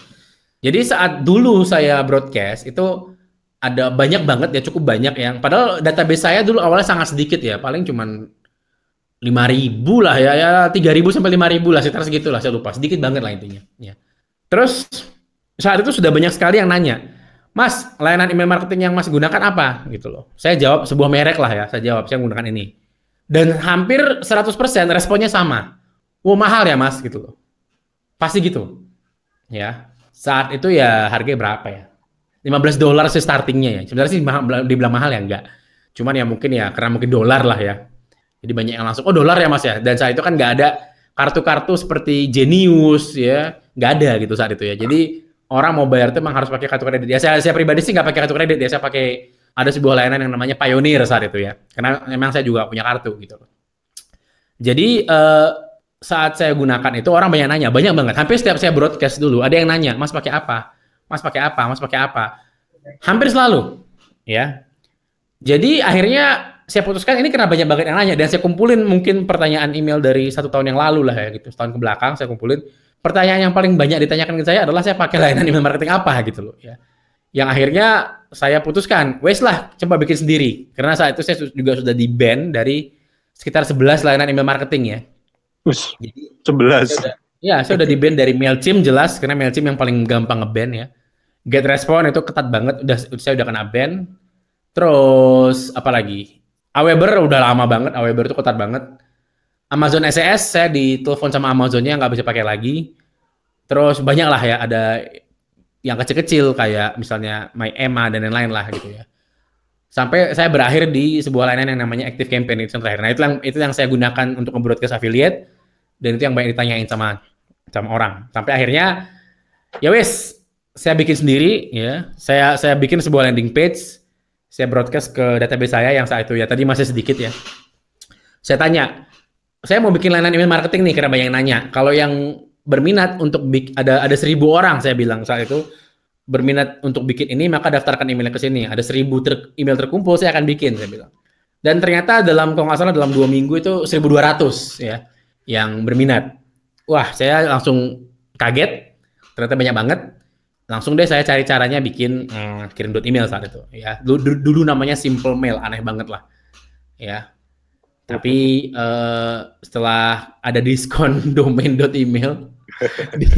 Jadi saat dulu saya broadcast itu ada banyak banget ya cukup banyak yang padahal database saya dulu awalnya sangat sedikit ya paling cuman lima ribu lah ya ya tiga ribu sampai lima ribu lah sekitar segitu lah saya lupa sedikit banget lah intinya ya terus saat itu sudah banyak sekali yang nanya, Mas, layanan email marketing yang Mas gunakan apa? Gitu loh. Saya jawab sebuah merek lah ya, saya jawab, saya menggunakan ini. Dan hampir 100% responnya sama. Wah, mahal ya Mas, gitu loh. Pasti gitu. Ya. Saat itu ya harganya berapa ya? 15 dolar sih startingnya ya. Sebenarnya sih dibilang mahal ya enggak. Cuman ya mungkin ya karena mungkin dolar lah ya. Jadi banyak yang langsung, oh dolar ya mas ya. Dan saat itu kan nggak ada kartu-kartu seperti Genius ya. Nggak ada gitu saat itu ya. Jadi orang mau bayar itu memang harus pakai kartu kredit. Ya saya, saya pribadi sih nggak pakai kartu kredit ya, saya pakai ada sebuah layanan yang namanya Pioneer saat itu ya. Karena memang saya juga punya kartu gitu. Jadi uh, saat saya gunakan itu orang banyak nanya, banyak banget. Hampir setiap saya broadcast dulu ada yang nanya, "Mas pakai apa? Mas pakai apa? Mas pakai apa?" Hampir selalu, ya. Jadi akhirnya saya putuskan ini karena banyak banget yang nanya dan saya kumpulin mungkin pertanyaan email dari satu tahun yang lalu lah ya gitu, setahun ke belakang saya kumpulin pertanyaan yang paling banyak ditanyakan ke saya adalah saya pakai layanan email marketing apa gitu loh ya. Yang akhirnya saya putuskan, wes lah coba bikin sendiri. Karena saat itu saya juga sudah di ban dari sekitar 11 layanan email marketing ya. Us, Jadi 11. Saya ya, saya udah di ban dari Mailchimp jelas karena Mailchimp yang paling gampang ngeban ya. Get Response itu ketat banget, udah saya udah kena ban. Terus apa lagi? Aweber udah lama banget, Aweber itu ketat banget. Amazon SES saya ditelepon sama Amazonnya nggak bisa pakai lagi. Terus banyak lah ya ada yang kecil-kecil kayak misalnya My Emma dan lain-lain lah gitu ya. Sampai saya berakhir di sebuah layanan yang namanya Active Campaign itu yang terakhir. Nah itu yang itu yang saya gunakan untuk ke affiliate dan itu yang banyak ditanyain sama sama orang. Sampai akhirnya ya wes saya bikin sendiri ya. Saya saya bikin sebuah landing page. Saya broadcast ke database saya yang saat itu ya tadi masih sedikit ya. Saya tanya, saya mau bikin layanan email marketing nih karena banyak yang nanya. Kalau yang berminat untuk ada ada seribu orang saya bilang saat itu berminat untuk bikin ini maka daftarkan emailnya ke sini. Ada seribu ter, email terkumpul saya akan bikin saya bilang. Dan ternyata dalam kalau nggak salah dalam dua minggu itu 1200 ya yang berminat. Wah saya langsung kaget. Ternyata banyak banget. Langsung deh saya cari caranya bikin hmm, kirim dot email saat itu ya. Dulu, dulu namanya simple mail aneh banget lah. Ya, tapi uh, setelah ada diskon domain email di,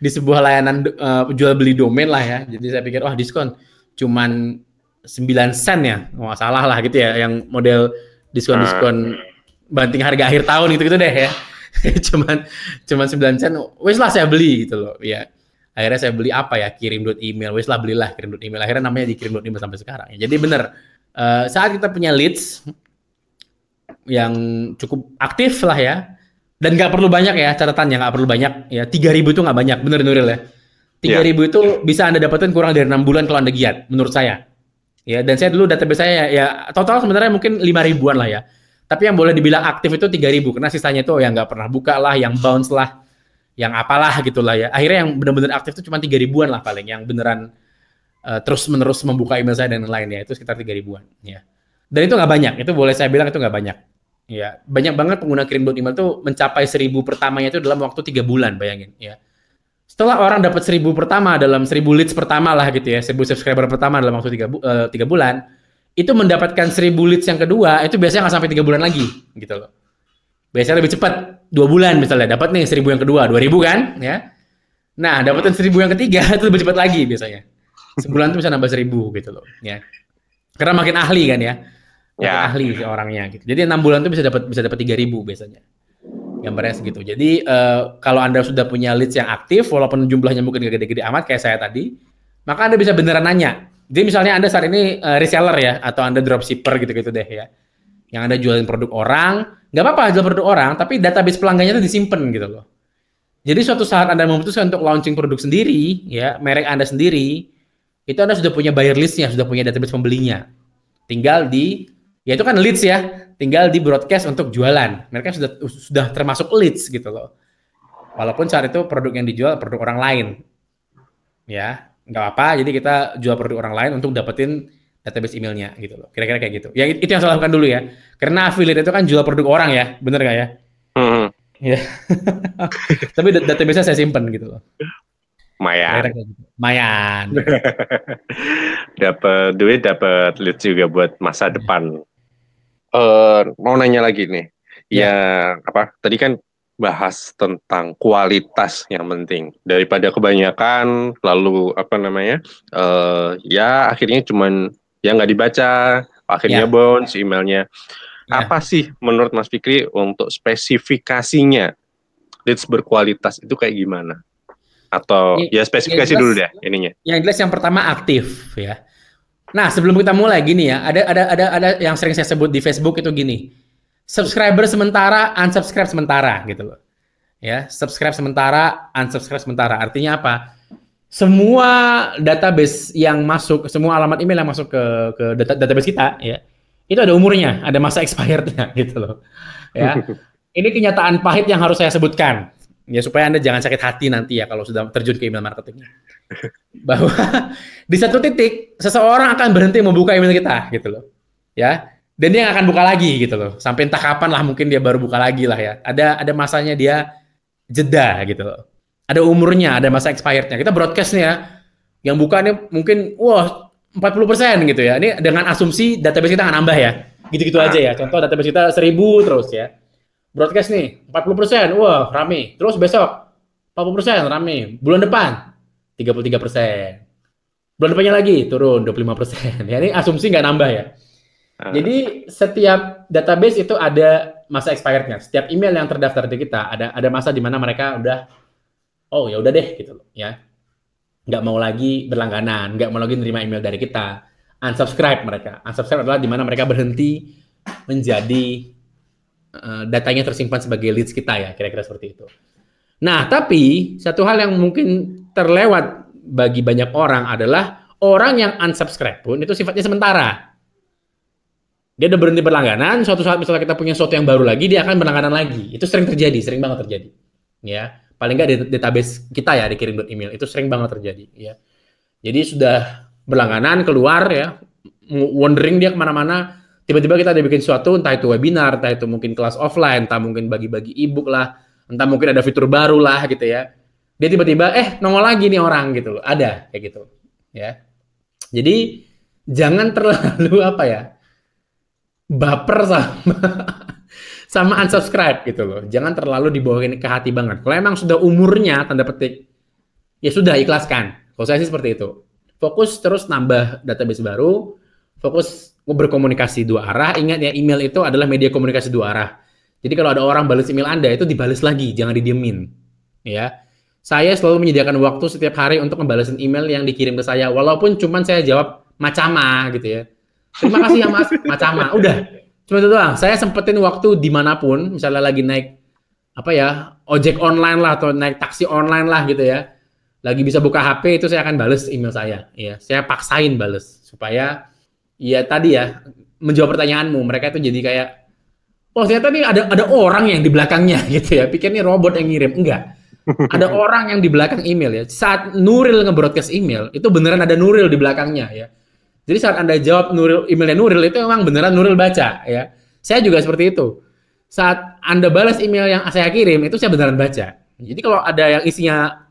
di sebuah layanan uh, jual beli domain lah ya. Jadi saya pikir wah diskon cuman 9 sen ya. Nggak salah lah gitu ya yang model diskon-diskon banting harga akhir tahun gitu-gitu deh ya. cuman cuman 9 sen wes lah saya beli gitu loh ya. Akhirnya saya beli apa ya? Kirim dot email. Wes lah belilah kirim dot email. Akhirnya namanya dikirim dot email sampai sekarang. Jadi bener uh, saat kita punya leads yang cukup aktif lah ya. Dan nggak perlu banyak ya catatannya nggak perlu banyak ya. Tiga ribu itu nggak banyak, bener Nuril ya. Tiga ribu yeah. itu bisa anda dapetin kurang dari enam bulan kalau anda giat, menurut saya. Ya, dan saya dulu database saya ya, ya total sebenarnya mungkin lima ribuan lah ya. Tapi yang boleh dibilang aktif itu tiga ribu karena sisanya itu yang nggak pernah buka lah, yang bounce lah, yang apalah gitulah ya. Akhirnya yang benar-benar aktif itu cuma tiga ribuan lah paling, yang beneran uh, terus menerus membuka email saya dan lain-lainnya itu sekitar tiga ribuan. Ya. Dan itu nggak banyak, itu boleh saya bilang itu nggak banyak. Ya, banyak banget pengguna kirim email tuh mencapai seribu pertamanya itu dalam waktu tiga bulan, bayangin. Ya. Setelah orang dapat seribu pertama dalam seribu leads pertama lah gitu ya, seribu subscriber pertama dalam waktu tiga, bu uh, bulan, itu mendapatkan seribu leads yang kedua itu biasanya nggak sampai tiga bulan lagi, gitu loh. Biasanya lebih cepat, dua bulan misalnya dapat nih seribu yang kedua, dua ribu kan, ya. Nah, dapetin seribu yang ketiga itu lebih cepat lagi biasanya. Sebulan tuh bisa nambah seribu gitu loh, ya. Karena makin ahli kan ya ya. ahli sih orangnya gitu. Jadi enam bulan tuh bisa dapat bisa dapat tiga ribu biasanya. Gambarnya segitu. Jadi uh, kalau Anda sudah punya leads yang aktif, walaupun jumlahnya mungkin gak gede-gede amat kayak saya tadi, maka Anda bisa beneran nanya. Jadi misalnya Anda saat ini uh, reseller ya, atau Anda dropshipper gitu-gitu deh ya. Yang Anda jualin produk orang, nggak apa-apa jual produk orang, tapi database pelanggannya itu disimpan gitu loh. Jadi suatu saat Anda memutuskan untuk launching produk sendiri, ya merek Anda sendiri, itu Anda sudah punya buyer listnya, sudah punya database pembelinya. Tinggal di, ya itu kan leads ya, tinggal di broadcast untuk jualan. Mereka sudah sudah termasuk leads gitu loh. Walaupun saat itu produk yang dijual produk orang lain. Ya, nggak apa, jadi kita jual produk orang lain untuk dapetin database emailnya gitu loh. Kira-kira kayak gitu. Ya itu yang saya lakukan dulu ya. Karena affiliate itu kan jual produk orang ya, bener nggak ya? Hmm. Ya. Tapi database saya simpen gitu loh. Mayan. Gitu. Mayan. dapat duit, dapat lead juga buat masa depan. Uh, mau nanya lagi nih. Ya. ya apa? Tadi kan bahas tentang kualitas yang penting daripada kebanyakan lalu apa namanya uh, ya akhirnya cuman yang nggak dibaca, akhirnya yeah. bounce emailnya. Yeah. Apa sih menurut Mas Fikri untuk spesifikasinya leads berkualitas itu kayak gimana? Atau ya, ya spesifikasi jelas, dulu deh ininya. Yang jelas yang pertama aktif ya. Nah sebelum kita mulai gini ya, ada ada ada ada yang sering saya sebut di Facebook itu gini, subscriber sementara, unsubscribe sementara gitu loh. Ya, subscribe sementara, unsubscribe sementara. Artinya apa? Semua database yang masuk, semua alamat email yang masuk ke ke data, database kita ya, itu ada umurnya, ada masa expirednya gitu loh. Ya. Ini kenyataan pahit yang harus saya sebutkan. Ya supaya Anda jangan sakit hati nanti ya kalau sudah terjun ke email marketing. Bahwa di satu titik seseorang akan berhenti membuka email kita gitu loh. Ya. Dan dia akan buka lagi gitu loh. Sampai entah kapan lah mungkin dia baru buka lagi lah ya. Ada ada masanya dia jeda gitu loh ada umurnya, ada masa expirednya. Kita broadcast nih ya, yang buka nih mungkin wah 40% gitu ya. Ini dengan asumsi database kita nggak nambah ya. Gitu-gitu aja ya. Contoh database kita 1000 terus ya. Broadcast nih 40%, wah rame. Terus besok 40% rame. Bulan depan 33%. Bulan depannya lagi turun 25%. Ya ini asumsi nggak nambah ya. Ah. Jadi setiap database itu ada masa expirednya. Setiap email yang terdaftar di kita ada ada masa di mana mereka udah oh ya udah deh gitu loh ya. Nggak mau lagi berlangganan nggak mau lagi nerima email dari kita. Unsubscribe mereka. Unsubscribe adalah di mana mereka berhenti menjadi uh, datanya tersimpan sebagai leads kita ya kira-kira seperti itu. Nah tapi satu hal yang mungkin terlewat bagi banyak orang adalah orang yang unsubscribe pun itu sifatnya sementara. Dia udah berhenti berlangganan, suatu saat misalnya kita punya sesuatu yang baru lagi, dia akan berlangganan lagi. Itu sering terjadi, sering banget terjadi. Ya, paling nggak database kita ya dikirim email. Itu sering banget terjadi ya. Jadi sudah berlangganan keluar ya. Wondering dia ke mana-mana. Tiba-tiba kita ada bikin sesuatu entah itu webinar entah itu mungkin kelas offline entah mungkin bagi-bagi ebook lah entah mungkin ada fitur baru lah gitu ya. Dia tiba-tiba eh nongol lagi nih orang gitu ada kayak gitu ya. Jadi jangan terlalu apa ya baper sama sama unsubscribe gitu loh. Jangan terlalu dibawain ke hati banget. Kalau emang sudah umurnya tanda petik, ya sudah ikhlaskan. Kalau saya sih seperti itu. Fokus terus nambah database baru, fokus berkomunikasi dua arah. Ingat ya email itu adalah media komunikasi dua arah. Jadi kalau ada orang balas email Anda itu dibalas lagi, jangan didiemin. Ya. Saya selalu menyediakan waktu setiap hari untuk membalasin email yang dikirim ke saya walaupun cuman saya jawab macama gitu ya. Terima kasih ya Mas, macama. Udah, Cuma itu doang. Saya sempetin waktu di mana pun, misalnya lagi naik apa ya ojek online lah atau naik taksi online lah gitu ya. Lagi bisa buka HP itu saya akan bales email saya. Ya, saya paksain bales supaya ya tadi ya menjawab pertanyaanmu. Mereka itu jadi kayak oh ternyata nih ada ada orang yang di belakangnya gitu ya. Pikir nih robot yang ngirim. Enggak. Ada orang yang di belakang email ya. Saat Nuril nge-broadcast email, itu beneran ada Nuril di belakangnya ya. Jadi saat Anda jawab Nuril, emailnya Nuril itu memang beneran Nuril baca ya. Saya juga seperti itu. Saat Anda balas email yang saya kirim itu saya beneran baca. Jadi kalau ada yang isinya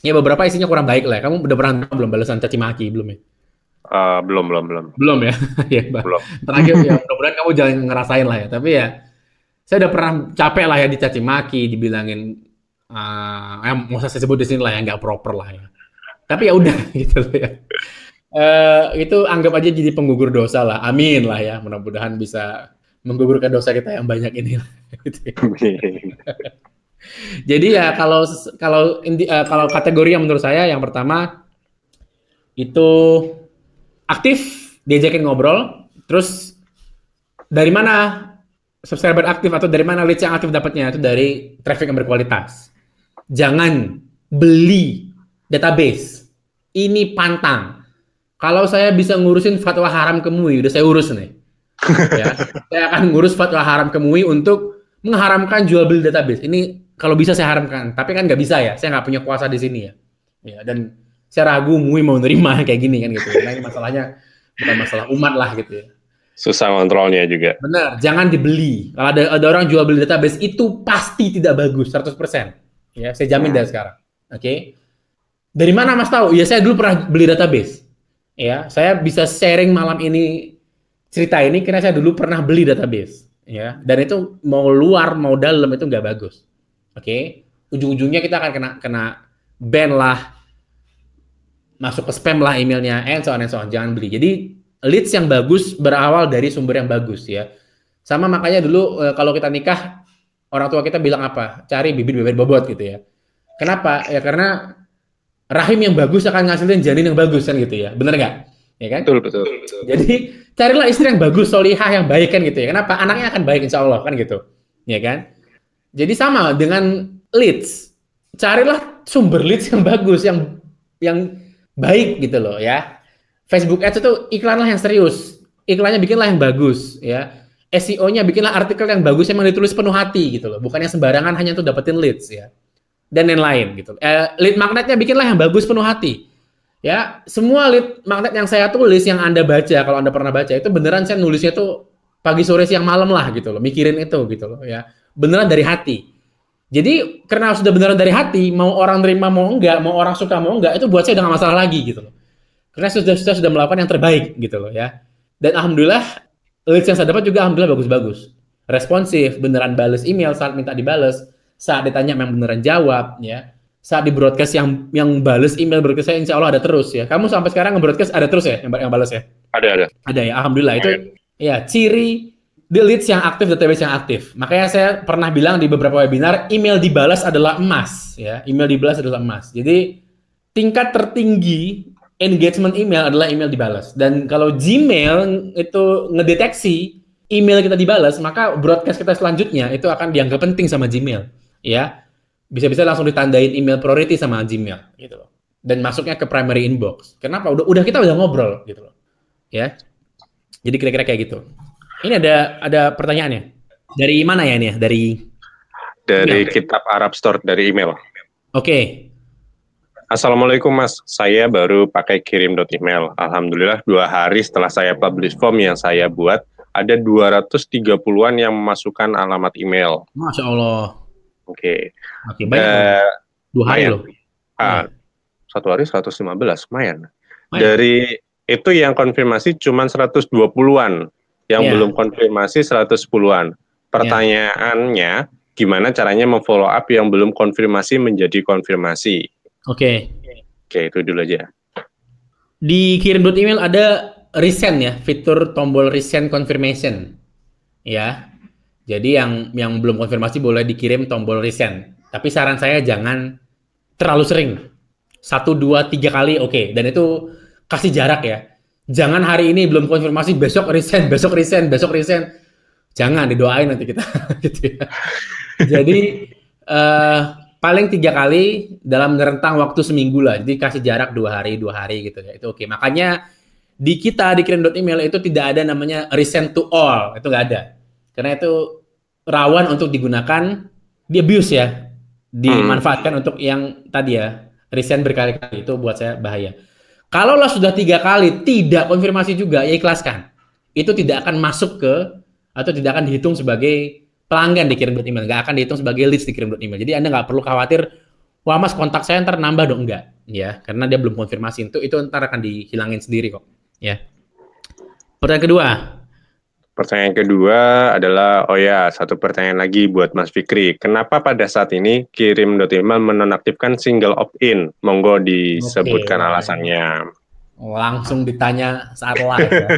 ya beberapa isinya kurang baik lah. Kamu udah pernah belum balasan caci maki belum ya? Uh, belum belum belum. Belum ya. ya belum. Terakhir ya mudah-mudahan kamu jangan ngerasain lah ya. Tapi ya saya udah pernah capek lah ya dicaci maki, dibilangin uh, eh, mau saya sebut di sini lah ya nggak proper lah ya. Tapi ya udah gitu ya uh, itu anggap aja jadi penggugur dosa lah. Amin lah ya. Mudah-mudahan bisa menggugurkan dosa kita yang banyak ini. Jadi ya kalau kalau uh, kalau kategori yang menurut saya yang pertama itu aktif diajakin ngobrol, terus dari mana subscriber aktif atau dari mana leads yang aktif dapatnya itu dari traffic yang berkualitas. Jangan beli database. Ini pantang. Kalau saya bisa ngurusin fatwa haram ke MUI, udah saya urus nih. ya, saya akan ngurus fatwa haram ke MUI untuk mengharamkan jual beli database. Ini kalau bisa saya haramkan, tapi kan nggak bisa ya, saya nggak punya kuasa di sini ya. Ya dan saya ragu Mui mau nerima kayak gini kan gitu. Nah ini masalahnya bukan masalah umat lah gitu ya. Susah kontrolnya juga. Benar, jangan dibeli. Kalau ada, ada orang jual beli database itu pasti tidak bagus 100%. Ya, saya jamin hmm. dari sekarang. Oke. Okay? Dari mana Mas tahu? Ya saya dulu pernah beli database. Ya, saya bisa sharing malam ini cerita ini karena saya dulu pernah beli database. Ya, dan itu mau luar mau dalam itu nggak bagus. Oke, okay? ujung-ujungnya kita akan kena kena ban lah, masuk ke spam lah emailnya, and so on and so on. Jangan beli. Jadi leads yang bagus berawal dari sumber yang bagus ya. Sama makanya dulu e, kalau kita nikah orang tua kita bilang apa? Cari bibit-bibit bobot gitu ya. Kenapa? Ya karena rahim yang bagus akan ngasilin janin yang bagus kan gitu ya. Bener nggak? Ya kan? Betul, betul, betul. Jadi carilah istri yang bagus, solihah yang baik kan gitu ya. Kenapa? Anaknya akan baik insya Allah kan gitu. Ya kan? Jadi sama dengan leads. Carilah sumber leads yang bagus, yang yang baik gitu loh ya. Facebook Ads itu iklanlah yang serius. Iklannya bikinlah yang bagus ya. SEO-nya bikinlah artikel yang bagus yang ditulis penuh hati gitu loh. Bukan yang sembarangan hanya untuk dapetin leads ya. Dan lain-lain gitu. Eh, lead magnetnya bikinlah yang bagus penuh hati. Ya, semua lead magnet yang saya tulis yang Anda baca kalau Anda pernah baca itu beneran saya nulisnya tuh pagi sore siang malam lah gitu loh, mikirin itu gitu loh ya beneran dari hati. Jadi karena sudah beneran dari hati, mau orang terima mau enggak, mau orang suka mau enggak, itu buat saya udah gak masalah lagi gitu loh. Karena sudah sudah sudah melakukan yang terbaik gitu loh ya. Dan alhamdulillah leads yang saya dapat juga alhamdulillah bagus-bagus. Responsif, beneran bales email saat minta dibales, saat ditanya memang beneran jawab ya. Saat di broadcast yang yang bales email broadcast saya insya Allah ada terus ya. Kamu sampai sekarang nge-broadcast ada terus ya yang, yang bales ya? Ada, ada. Ada ya, alhamdulillah. Itu ya ciri the leads yang aktif, database yang aktif. Makanya saya pernah bilang di beberapa webinar, email dibalas adalah emas, ya. Email dibalas adalah emas. Jadi tingkat tertinggi engagement email adalah email dibalas. Dan kalau Gmail itu ngedeteksi email kita dibalas, maka broadcast kita selanjutnya itu akan dianggap penting sama Gmail, ya. Bisa-bisa langsung ditandain email priority sama Gmail, gitu loh. Dan masuknya ke primary inbox. Kenapa? Udah, udah kita udah ngobrol, gitu loh. Ya. Jadi kira-kira kayak gitu. Ini ada ada pertanyaannya. Dari mana ya ini ya? Dari dari email. kitab Arab Store dari email. Oke. Okay. Assalamualaikum Mas, saya baru pakai kirim email. Alhamdulillah dua hari setelah saya publish form yang saya buat, ada 230-an yang memasukkan alamat email. Masya Allah. Oke. Okay. Oke, banyak. Uh, dua hari loh. Ah, satu hari 115, lumayan. lumayan. Dari itu yang konfirmasi cuma 120-an yang yeah. belum konfirmasi 110-an. Pertanyaannya, yeah. gimana caranya memfollow up yang belum konfirmasi menjadi konfirmasi? Oke. Okay. Oke, itu dulu aja. Di kirim email ada resend ya, fitur tombol resend confirmation. Ya. Jadi yang yang belum konfirmasi boleh dikirim tombol resend. Tapi saran saya jangan terlalu sering. Satu, dua, tiga kali oke. Okay. Dan itu kasih jarak ya jangan hari ini belum konfirmasi besok resign besok resign besok resign jangan didoain nanti kita gitu ya jadi uh, paling tiga kali dalam rentang waktu seminggu lah jadi kasih jarak dua hari dua hari gitu ya itu oke makanya di kita di kirim email itu tidak ada namanya resend to all itu nggak ada karena itu rawan untuk digunakan di abuse ya dimanfaatkan hmm. untuk yang tadi ya resend berkali-kali itu buat saya bahaya Kalaulah sudah tiga kali tidak konfirmasi juga, ya ikhlaskan. Itu tidak akan masuk ke atau tidak akan dihitung sebagai pelanggan dikirim email, nggak akan dihitung sebagai leads dikirim email. Jadi anda nggak perlu khawatir, wah mas kontak saya ntar nambah dong enggak, ya, karena dia belum konfirmasi itu itu ntar akan dihilangin sendiri kok, ya. Pertanyaan kedua, Pertanyaan kedua adalah, oh ya, satu pertanyaan lagi buat Mas Fikri. Kenapa pada saat ini kirim email menonaktifkan single opt-in? Monggo disebutkan okay. alasannya. Langsung ditanya saat live. Ya.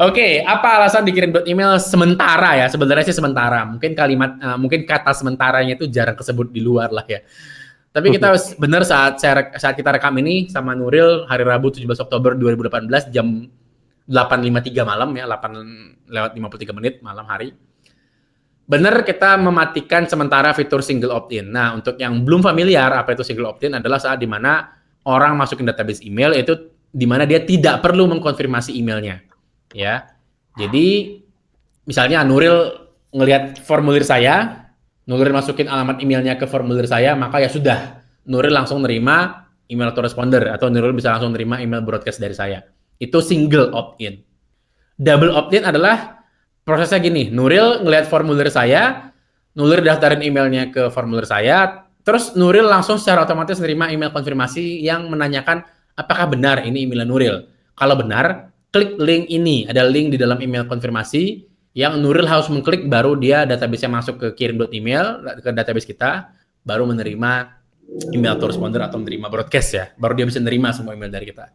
Oke, apa alasan dikirim email sementara ya? Sebenarnya sih sementara. Mungkin kalimat, uh, mungkin kata sementaranya itu jarang kesebut di luar lah ya. Tapi kita benar saat saya, saat kita rekam ini sama Nuril hari Rabu 17 Oktober 2018 jam 8.53 malam ya, 8 lewat 53 menit malam hari. Benar kita mematikan sementara fitur single opt-in. Nah, untuk yang belum familiar apa itu single opt-in adalah saat di mana orang masukin database email itu di mana dia tidak perlu mengkonfirmasi emailnya ya. Jadi misalnya Nuril ngelihat formulir saya, Nuril masukin alamat emailnya ke formulir saya, maka ya sudah, Nuril langsung nerima email autoresponder atau Nuril bisa langsung nerima email broadcast dari saya. Itu single opt-in. Double opt-in adalah prosesnya gini, Nuril ngelihat formulir saya, Nuril daftarin emailnya ke formulir saya, terus Nuril langsung secara otomatis nerima email konfirmasi yang menanyakan apakah benar ini email Nuril. Kalau benar, klik link ini. Ada link di dalam email konfirmasi yang Nuril harus mengklik baru dia database-nya masuk ke kirim.email ke database kita, baru menerima email autoresponder atau menerima broadcast ya. Baru dia bisa menerima semua email dari kita.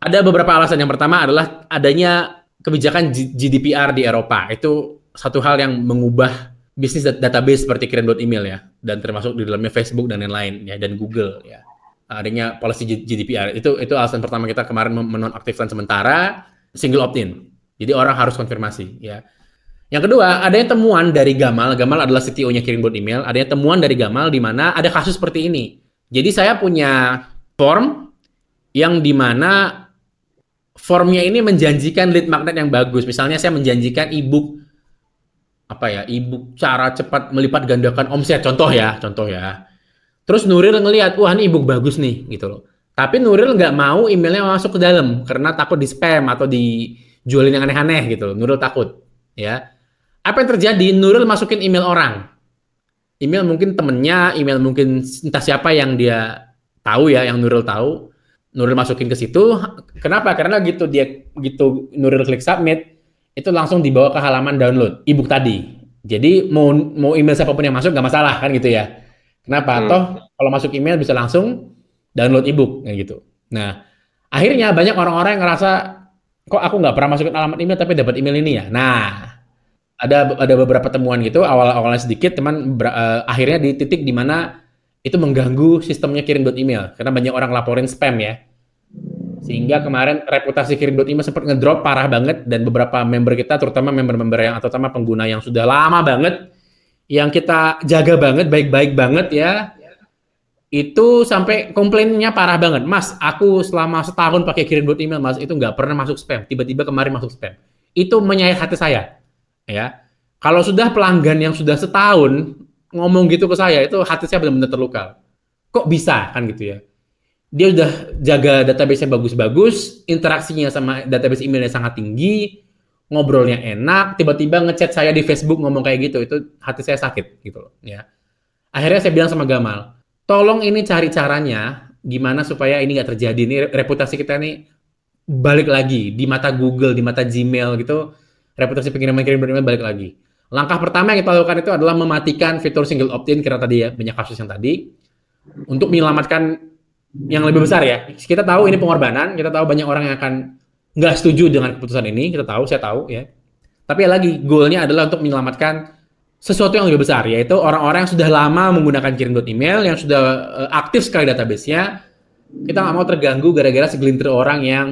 Ada beberapa alasan. Yang pertama adalah adanya kebijakan GDPR di Eropa. Itu satu hal yang mengubah bisnis database seperti kirim.email ya dan termasuk di dalamnya Facebook dan lain-lain ya dan Google ya adanya policy GDPR. Itu itu alasan pertama kita kemarin menonaktifkan sementara single opt-in. Jadi orang harus konfirmasi ya. Yang kedua, ada yang temuan dari Gamal. Gamal adalah CTO-nya kirim buat email. Ada yang temuan dari Gamal di mana ada kasus seperti ini. Jadi saya punya form yang di mana formnya ini menjanjikan lead magnet yang bagus. Misalnya saya menjanjikan ebook apa ya, ebook cara cepat melipat gandakan omset. Contoh ya, contoh ya. Terus Nuril ngelihat, wah ini ebook bagus nih, gitu loh. Tapi Nuril nggak mau emailnya masuk ke dalam karena takut di spam atau dijualin yang aneh-aneh gitu. Nuril takut, ya. Apa yang terjadi? Nuril masukin email orang. Email mungkin temennya, email mungkin entah siapa yang dia tahu ya, yang Nuril tahu. Nuril masukin ke situ. Kenapa? Karena gitu dia gitu Nuril klik submit, itu langsung dibawa ke halaman download ebook tadi. Jadi mau mau email siapa pun yang masuk nggak masalah kan gitu ya. Kenapa? Hmm. Toh kalau masuk email bisa langsung download ebook kayak gitu. Nah, akhirnya banyak orang-orang yang ngerasa kok aku nggak pernah masukin alamat email tapi dapat email ini ya. Nah, ada ada beberapa temuan gitu awal-awalnya sedikit teman uh, akhirnya di titik di mana itu mengganggu sistemnya kirim email karena banyak orang laporin spam ya. Sehingga kemarin reputasi kirim email sempat ngedrop parah banget dan beberapa member kita terutama member-member yang atau terutama pengguna yang sudah lama banget yang kita jaga banget, baik-baik banget ya, itu sampai komplainnya parah banget. Mas, aku selama setahun pakai kirim buat email, Mas, itu nggak pernah masuk spam. Tiba-tiba kemarin masuk spam. Itu menyayat hati saya. Ya, kalau sudah pelanggan yang sudah setahun ngomong gitu ke saya, itu hati saya benar-benar terluka. Kok bisa kan gitu ya? Dia udah jaga database-nya bagus-bagus, interaksinya sama database emailnya sangat tinggi, ngobrolnya enak, tiba-tiba ngechat saya di Facebook ngomong kayak gitu, itu hati saya sakit gitu loh, ya. Akhirnya saya bilang sama Gamal, tolong ini cari caranya gimana supaya ini nggak terjadi. Ini reputasi kita ini balik lagi di mata Google, di mata Gmail gitu, reputasi pengiriman-kiriman email balik lagi. Langkah pertama yang kita lakukan itu adalah mematikan fitur single opt-in karena tadi ya banyak kasus yang tadi untuk menyelamatkan yang lebih besar ya. Kita tahu ini pengorbanan, kita tahu banyak orang yang akan nggak setuju dengan keputusan ini, kita tahu, saya tahu ya. Tapi ya lagi, goalnya adalah untuk menyelamatkan sesuatu yang lebih besar, yaitu orang-orang yang sudah lama menggunakan kirim email, yang sudah uh, aktif sekali database-nya, kita nggak mau terganggu gara-gara segelintir orang yang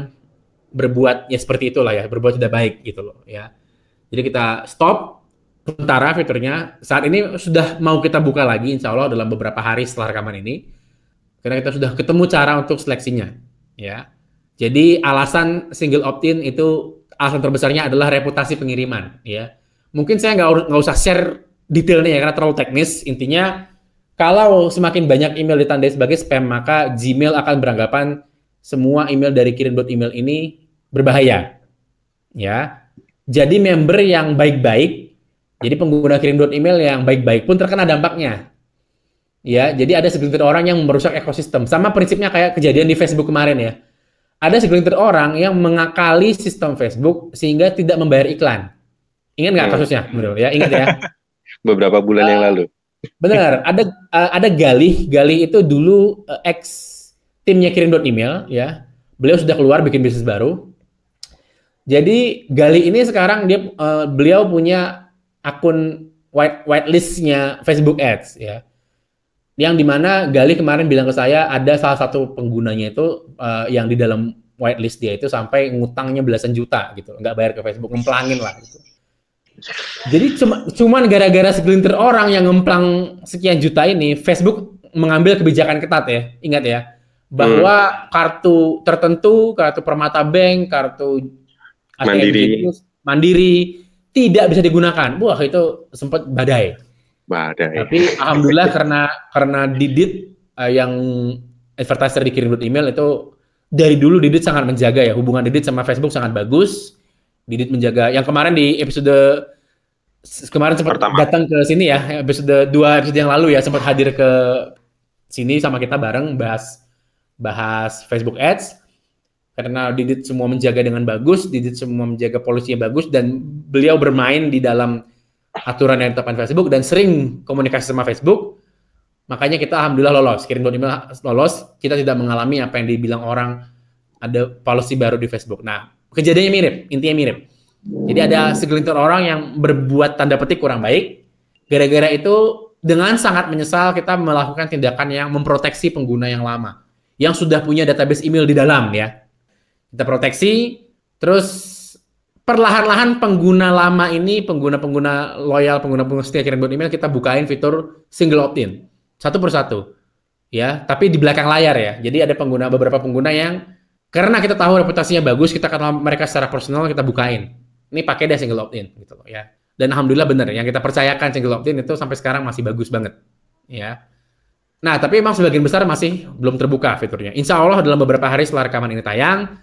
berbuat ya seperti itulah ya, berbuat tidak baik gitu loh ya. Jadi kita stop sementara fiturnya. Saat ini sudah mau kita buka lagi, insya Allah dalam beberapa hari setelah rekaman ini, karena kita sudah ketemu cara untuk seleksinya, ya. Jadi alasan single opt-in itu alasan terbesarnya adalah reputasi pengiriman, ya. Mungkin saya nggak nggak usah share detailnya ya karena terlalu teknis. Intinya kalau semakin banyak email ditandai sebagai spam, maka Gmail akan beranggapan semua email dari kirim.email ini berbahaya. Ya. Jadi member yang baik-baik, jadi pengguna kirim.email yang baik-baik pun terkena dampaknya. Ya, jadi ada segelintir orang yang merusak ekosistem. Sama prinsipnya kayak kejadian di Facebook kemarin ya ada segelintir orang yang mengakali sistem Facebook sehingga tidak membayar iklan. Ingat nggak hmm. kasusnya, Menurut ya? Ingat ya? Beberapa bulan uh, yang lalu. Benar, ada uh, ada Galih, Galih itu dulu uh, ex timnya kirim email ya. Beliau sudah keluar bikin bisnis baru. Jadi Gali ini sekarang dia uh, beliau punya akun white whitelistnya Facebook Ads ya. Yang di mana Gali kemarin bilang ke saya ada salah satu penggunanya itu uh, yang di dalam whitelist dia itu sampai ngutangnya belasan juta gitu, nggak bayar ke Facebook, ngemplangin lah gitu. Jadi cuma cuman gara-gara segelintir orang yang ngemplang sekian juta ini, Facebook mengambil kebijakan ketat ya. Ingat ya, bahwa hmm. kartu tertentu, kartu Permata Bank, kartu Mandiri, Mandiri tidak bisa digunakan. Wah, itu sempat badai. Badai. Tapi alhamdulillah karena karena Didit uh, yang advertiser dikirim email itu dari dulu Didit sangat menjaga ya hubungan Didit sama Facebook sangat bagus Didit menjaga. Yang kemarin di episode kemarin sempat Pertama. datang ke sini ya, episode dua episode yang lalu ya sempat hadir ke sini sama kita bareng bahas bahas Facebook Ads karena Didit semua menjaga dengan bagus, Didit semua menjaga polisinya bagus dan beliau bermain di dalam aturan yang ditetapkan Facebook dan sering komunikasi sama Facebook. Makanya kita alhamdulillah lolos, kirim email lolos, kita tidak mengalami apa yang dibilang orang ada policy baru di Facebook. Nah, Kejadiannya mirip, intinya mirip. Jadi ada segelintir orang yang berbuat tanda petik kurang baik. Gara-gara itu dengan sangat menyesal kita melakukan tindakan yang memproteksi pengguna yang lama. Yang sudah punya database email di dalam ya. Kita proteksi, terus perlahan-lahan pengguna lama ini, pengguna-pengguna loyal, pengguna-pengguna setia kirim email, kita bukain fitur single opt-in. Satu persatu. Ya, tapi di belakang layar ya. Jadi ada pengguna beberapa pengguna yang karena kita tahu reputasinya bagus, kita kenal mereka secara personal, kita bukain. Ini pakai deh single opt-in gitu loh ya. Dan alhamdulillah benar yang kita percayakan single opt-in itu sampai sekarang masih bagus banget. Ya. Nah, tapi emang sebagian besar masih belum terbuka fiturnya. Insya Allah dalam beberapa hari setelah rekaman ini tayang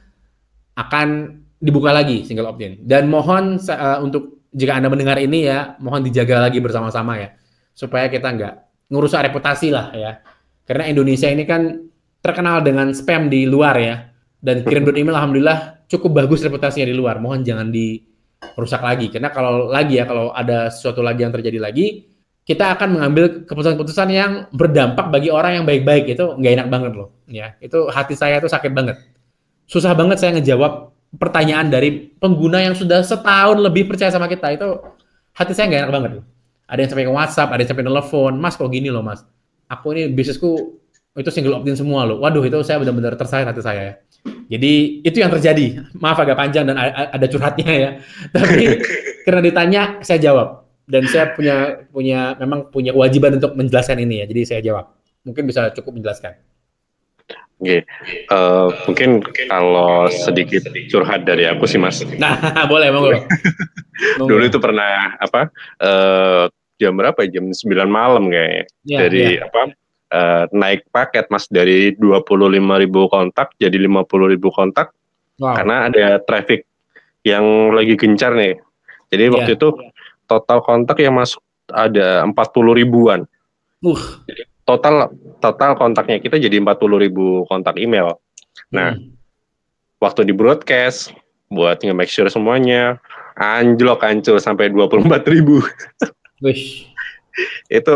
akan dibuka lagi single opt-in. Dan mohon uh, untuk jika Anda mendengar ini ya, mohon dijaga lagi bersama-sama ya. Supaya kita nggak ngurusak reputasi lah ya. Karena Indonesia ini kan terkenal dengan spam di luar ya dan kirim email alhamdulillah cukup bagus reputasinya di luar. Mohon jangan dirusak lagi karena kalau lagi ya kalau ada sesuatu lagi yang terjadi lagi kita akan mengambil keputusan-keputusan yang berdampak bagi orang yang baik-baik itu nggak enak banget loh ya itu hati saya itu sakit banget susah banget saya ngejawab pertanyaan dari pengguna yang sudah setahun lebih percaya sama kita itu hati saya nggak enak banget ada yang sampai ke WhatsApp ada yang sampai telepon mas kok gini loh mas aku ini bisnisku itu single opt-in semua loh waduh itu saya benar-benar tersayat hati saya ya jadi itu yang terjadi. Maaf agak panjang dan ada curhatnya ya. Tapi karena ditanya saya jawab dan saya punya punya memang punya kewajiban untuk menjelaskan ini ya. Jadi saya jawab. Mungkin bisa cukup menjelaskan. Oke, okay. uh, eh, mungkin kalau sedikit curhat dari aku sih mas. Nah, boleh monggo. Dulu itu pernah apa? Uh, jam berapa? Jam 9 malam kayaknya. Ya, dari ya. apa? uh, naik paket mas dari 25 ribu kontak jadi 50 ribu kontak wow. karena ada traffic yang lagi gencar nih. Jadi yeah. waktu itu total kontak yang masuk ada 40 ribuan. Uh. Jadi total total kontaknya kita jadi 40 ribu kontak email. Nah, hmm. waktu di broadcast buat nge-make sure semuanya anjlok hancur sampai 24 ribu. Wish. itu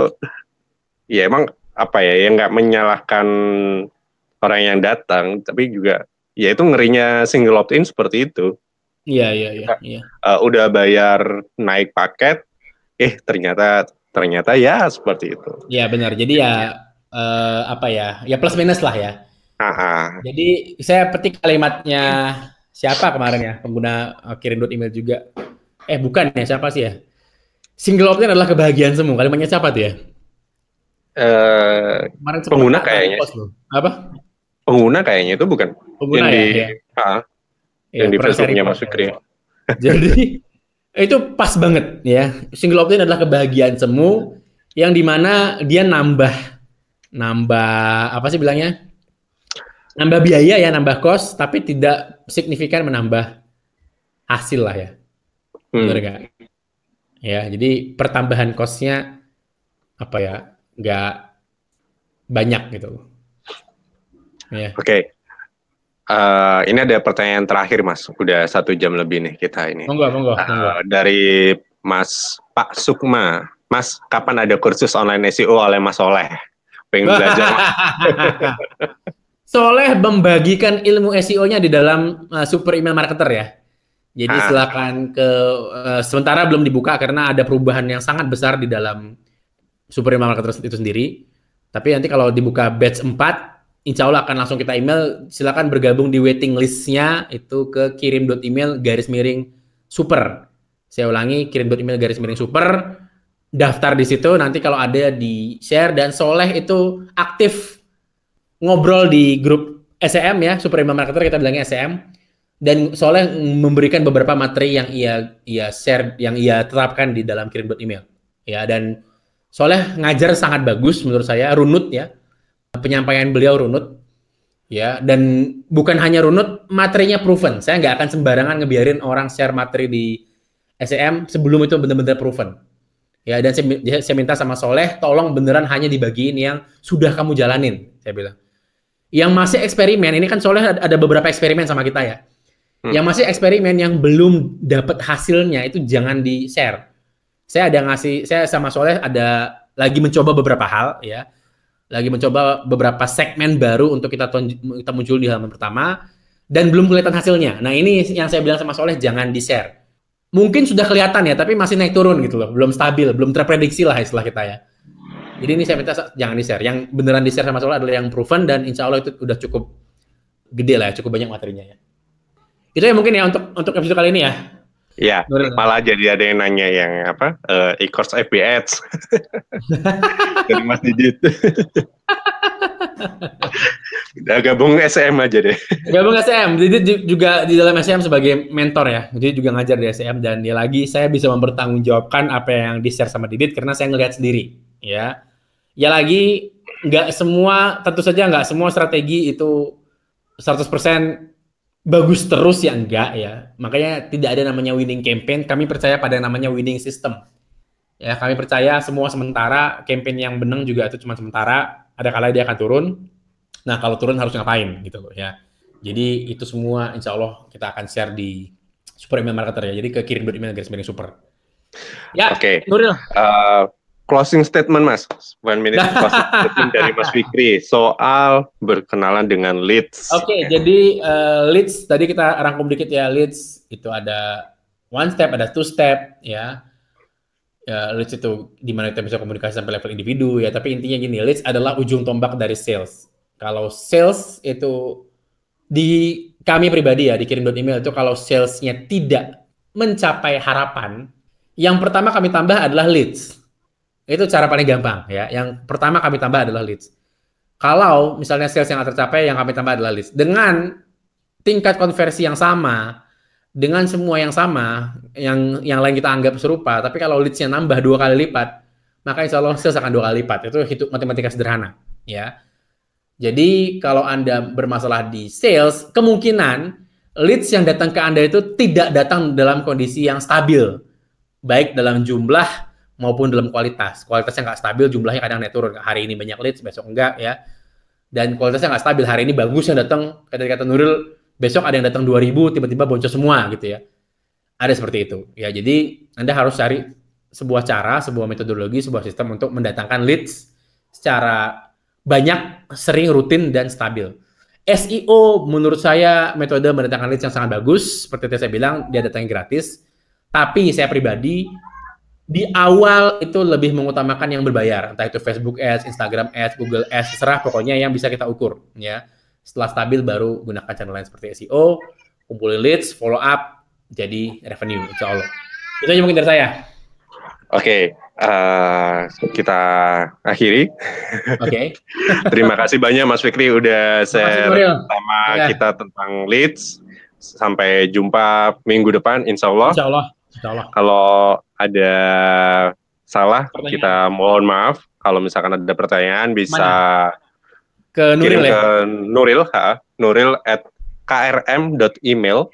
ya emang apa ya yang nggak menyalahkan orang yang datang tapi juga ya itu ngerinya single opt in seperti itu iya iya iya, iya. Uh, udah bayar naik paket eh ternyata ternyata ya seperti itu iya benar jadi ya uh, apa ya ya plus minus lah ya Aha. jadi saya petik kalimatnya siapa kemarin ya pengguna uh, kirim email juga eh bukan ya siapa sih ya single opt in adalah kebahagiaan semua kalimatnya siapa tuh ya uh, pengguna kayaknya. Apa? Pengguna kayaknya itu bukan. Pengguna yang ya. Di, ya. Ah, ya, yang di Facebooknya Mas Fikri. Jadi itu pas banget ya. Single opt-in adalah kebahagiaan semu yang di mana dia nambah nambah apa sih bilangnya? Nambah biaya ya, nambah kos, tapi tidak signifikan menambah hasil lah ya. Hmm. Benar gak? Ya, jadi pertambahan kosnya apa ya? nggak banyak gitu. Yeah. Oke. Okay. Uh, ini ada pertanyaan terakhir mas, udah satu jam lebih nih kita ini. Monggo, monggo. Uh, dari Mas Pak Sukma, Mas kapan ada kursus online SEO oleh Mas Soleh? Pengen belajar. Soleh membagikan ilmu SEO-nya di dalam uh, super email marketer ya. Jadi ah. silakan ke uh, sementara belum dibuka karena ada perubahan yang sangat besar di dalam Super Marketer itu sendiri. Tapi nanti kalau dibuka batch 4, insya Allah akan langsung kita email. Silakan bergabung di waiting listnya. Itu ke kirim.email garis miring super. Saya ulangi kirim.email garis miring super. Daftar di situ. Nanti kalau ada di share. Dan Soleh itu aktif ngobrol di grup SEM ya, Super Imam Marketer kita bilangnya SEM dan Soleh memberikan beberapa materi yang ia ia share yang ia terapkan di dalam kirim email ya dan Soleh ngajar sangat bagus menurut saya. Runut ya penyampaian beliau runut ya dan bukan hanya runut materinya proven. Saya nggak akan sembarangan ngebiarin orang share materi di SEM sebelum itu benar-benar proven. Ya dan saya, saya minta sama Soleh tolong beneran hanya dibagiin yang sudah kamu jalanin saya bilang. Yang masih eksperimen ini kan Soleh ada beberapa eksperimen sama kita ya. Hmm. Yang masih eksperimen yang belum dapat hasilnya itu jangan di share. Saya ada ngasih, saya sama Soleh ada lagi mencoba beberapa hal ya, lagi mencoba beberapa segmen baru untuk kita kita muncul di halaman pertama dan belum kelihatan hasilnya. Nah ini yang saya bilang sama Soleh jangan di share. Mungkin sudah kelihatan ya, tapi masih naik turun gitu loh, belum stabil, belum terprediksi lah istilah kita ya. Jadi ini saya minta jangan di share. Yang beneran di share sama Soleh adalah yang proven dan insya Allah itu udah cukup gede lah, ya, cukup banyak materinya ya. Itu ya mungkin ya untuk untuk episode kali ini ya. Iya, malah jadi ada yang nanya yang apa? Uh, e-course FB Ads. Dari Mas Didit. Udah gabung SM aja deh. Gabung SM. Didit juga di dalam SM sebagai mentor ya. Jadi juga ngajar di SM dan dia lagi saya bisa mempertanggungjawabkan apa yang di-share sama Didit karena saya ngelihat sendiri, ya. Ya lagi nggak semua tentu saja nggak semua strategi itu 100% bagus terus ya enggak ya. Makanya tidak ada namanya winning campaign. Kami percaya pada namanya winning system. Ya, kami percaya semua sementara, campaign yang benang juga itu cuma sementara, ada kala dia akan turun. Nah, kalau turun harus ngapain gitu loh ya. Jadi itu semua insya Allah kita akan share di Super Email Marketer ya. Jadi ke kirim email garis miring super. Ya, Oke. Okay. Nuril. Uh, closing statement Mas, one minute closing statement dari Mas Fikri soal berkenalan dengan leads. Oke, okay, jadi uh, leads tadi kita rangkum dikit ya leads itu ada one step, ada two step ya. Ya, leads itu di mana kita bisa komunikasi sampai level individu ya, tapi intinya gini, leads adalah ujung tombak dari sales. Kalau sales itu di kami pribadi ya dikirim email itu kalau salesnya tidak mencapai harapan, yang pertama kami tambah adalah leads itu cara paling gampang ya. Yang pertama kami tambah adalah leads. Kalau misalnya sales yang tercapai, yang kami tambah adalah leads. Dengan tingkat konversi yang sama, dengan semua yang sama, yang yang lain kita anggap serupa, tapi kalau leadsnya nambah dua kali lipat, maka insya Allah sales akan dua kali lipat. Itu hitung matematika sederhana, ya. Jadi kalau Anda bermasalah di sales, kemungkinan leads yang datang ke Anda itu tidak datang dalam kondisi yang stabil, baik dalam jumlah maupun dalam kualitas. Kualitasnya nggak stabil, jumlahnya kadang naik turun. Hari ini banyak leads, besok enggak ya. Dan kualitasnya nggak stabil. Hari ini bagus yang datang, kata kata Nuril, besok ada yang datang 2000, tiba-tiba boncos semua gitu ya. Ada seperti itu. Ya, jadi Anda harus cari sebuah cara, sebuah metodologi, sebuah sistem untuk mendatangkan leads secara banyak, sering, rutin, dan stabil. SEO menurut saya metode mendatangkan leads yang sangat bagus. Seperti yang saya bilang, dia datangnya gratis. Tapi saya pribadi di awal itu lebih mengutamakan yang berbayar, entah itu Facebook Ads, Instagram Ads, Google Ads, terserah pokoknya yang bisa kita ukur ya. Setelah stabil baru gunakan channel lain seperti SEO, kumpulin leads, follow up, jadi revenue insya Allah. Itu aja mungkin dari saya. Oke, okay, uh, eh, kita akhiri. Oke. Okay. Terima kasih banyak Mas Fikri udah share sama ya. kita tentang leads. Sampai jumpa minggu depan, insya Allah. Insya Allah. Kalau ada salah, pertanyaan. kita mohon maaf. Kalau misalkan ada pertanyaan bisa Mana? ke Nuril ya? ke Nuril, ha, Nuril at krm.email.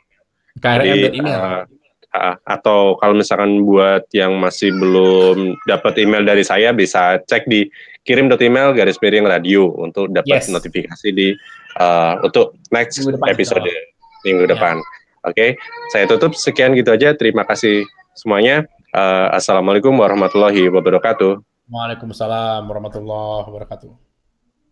krm.email. Uh, uh, atau kalau misalkan buat yang masih belum dapat email dari saya bisa cek di kirim.email garis miring radio untuk dapat yes. notifikasi di uh, untuk next minggu depan, episode minggu ya. depan. Oke, okay. saya tutup sekian gitu aja. Terima kasih semuanya. Uh, Assalamualaikum warahmatullahi wabarakatuh. Waalaikumsalam warahmatullahi wabarakatuh.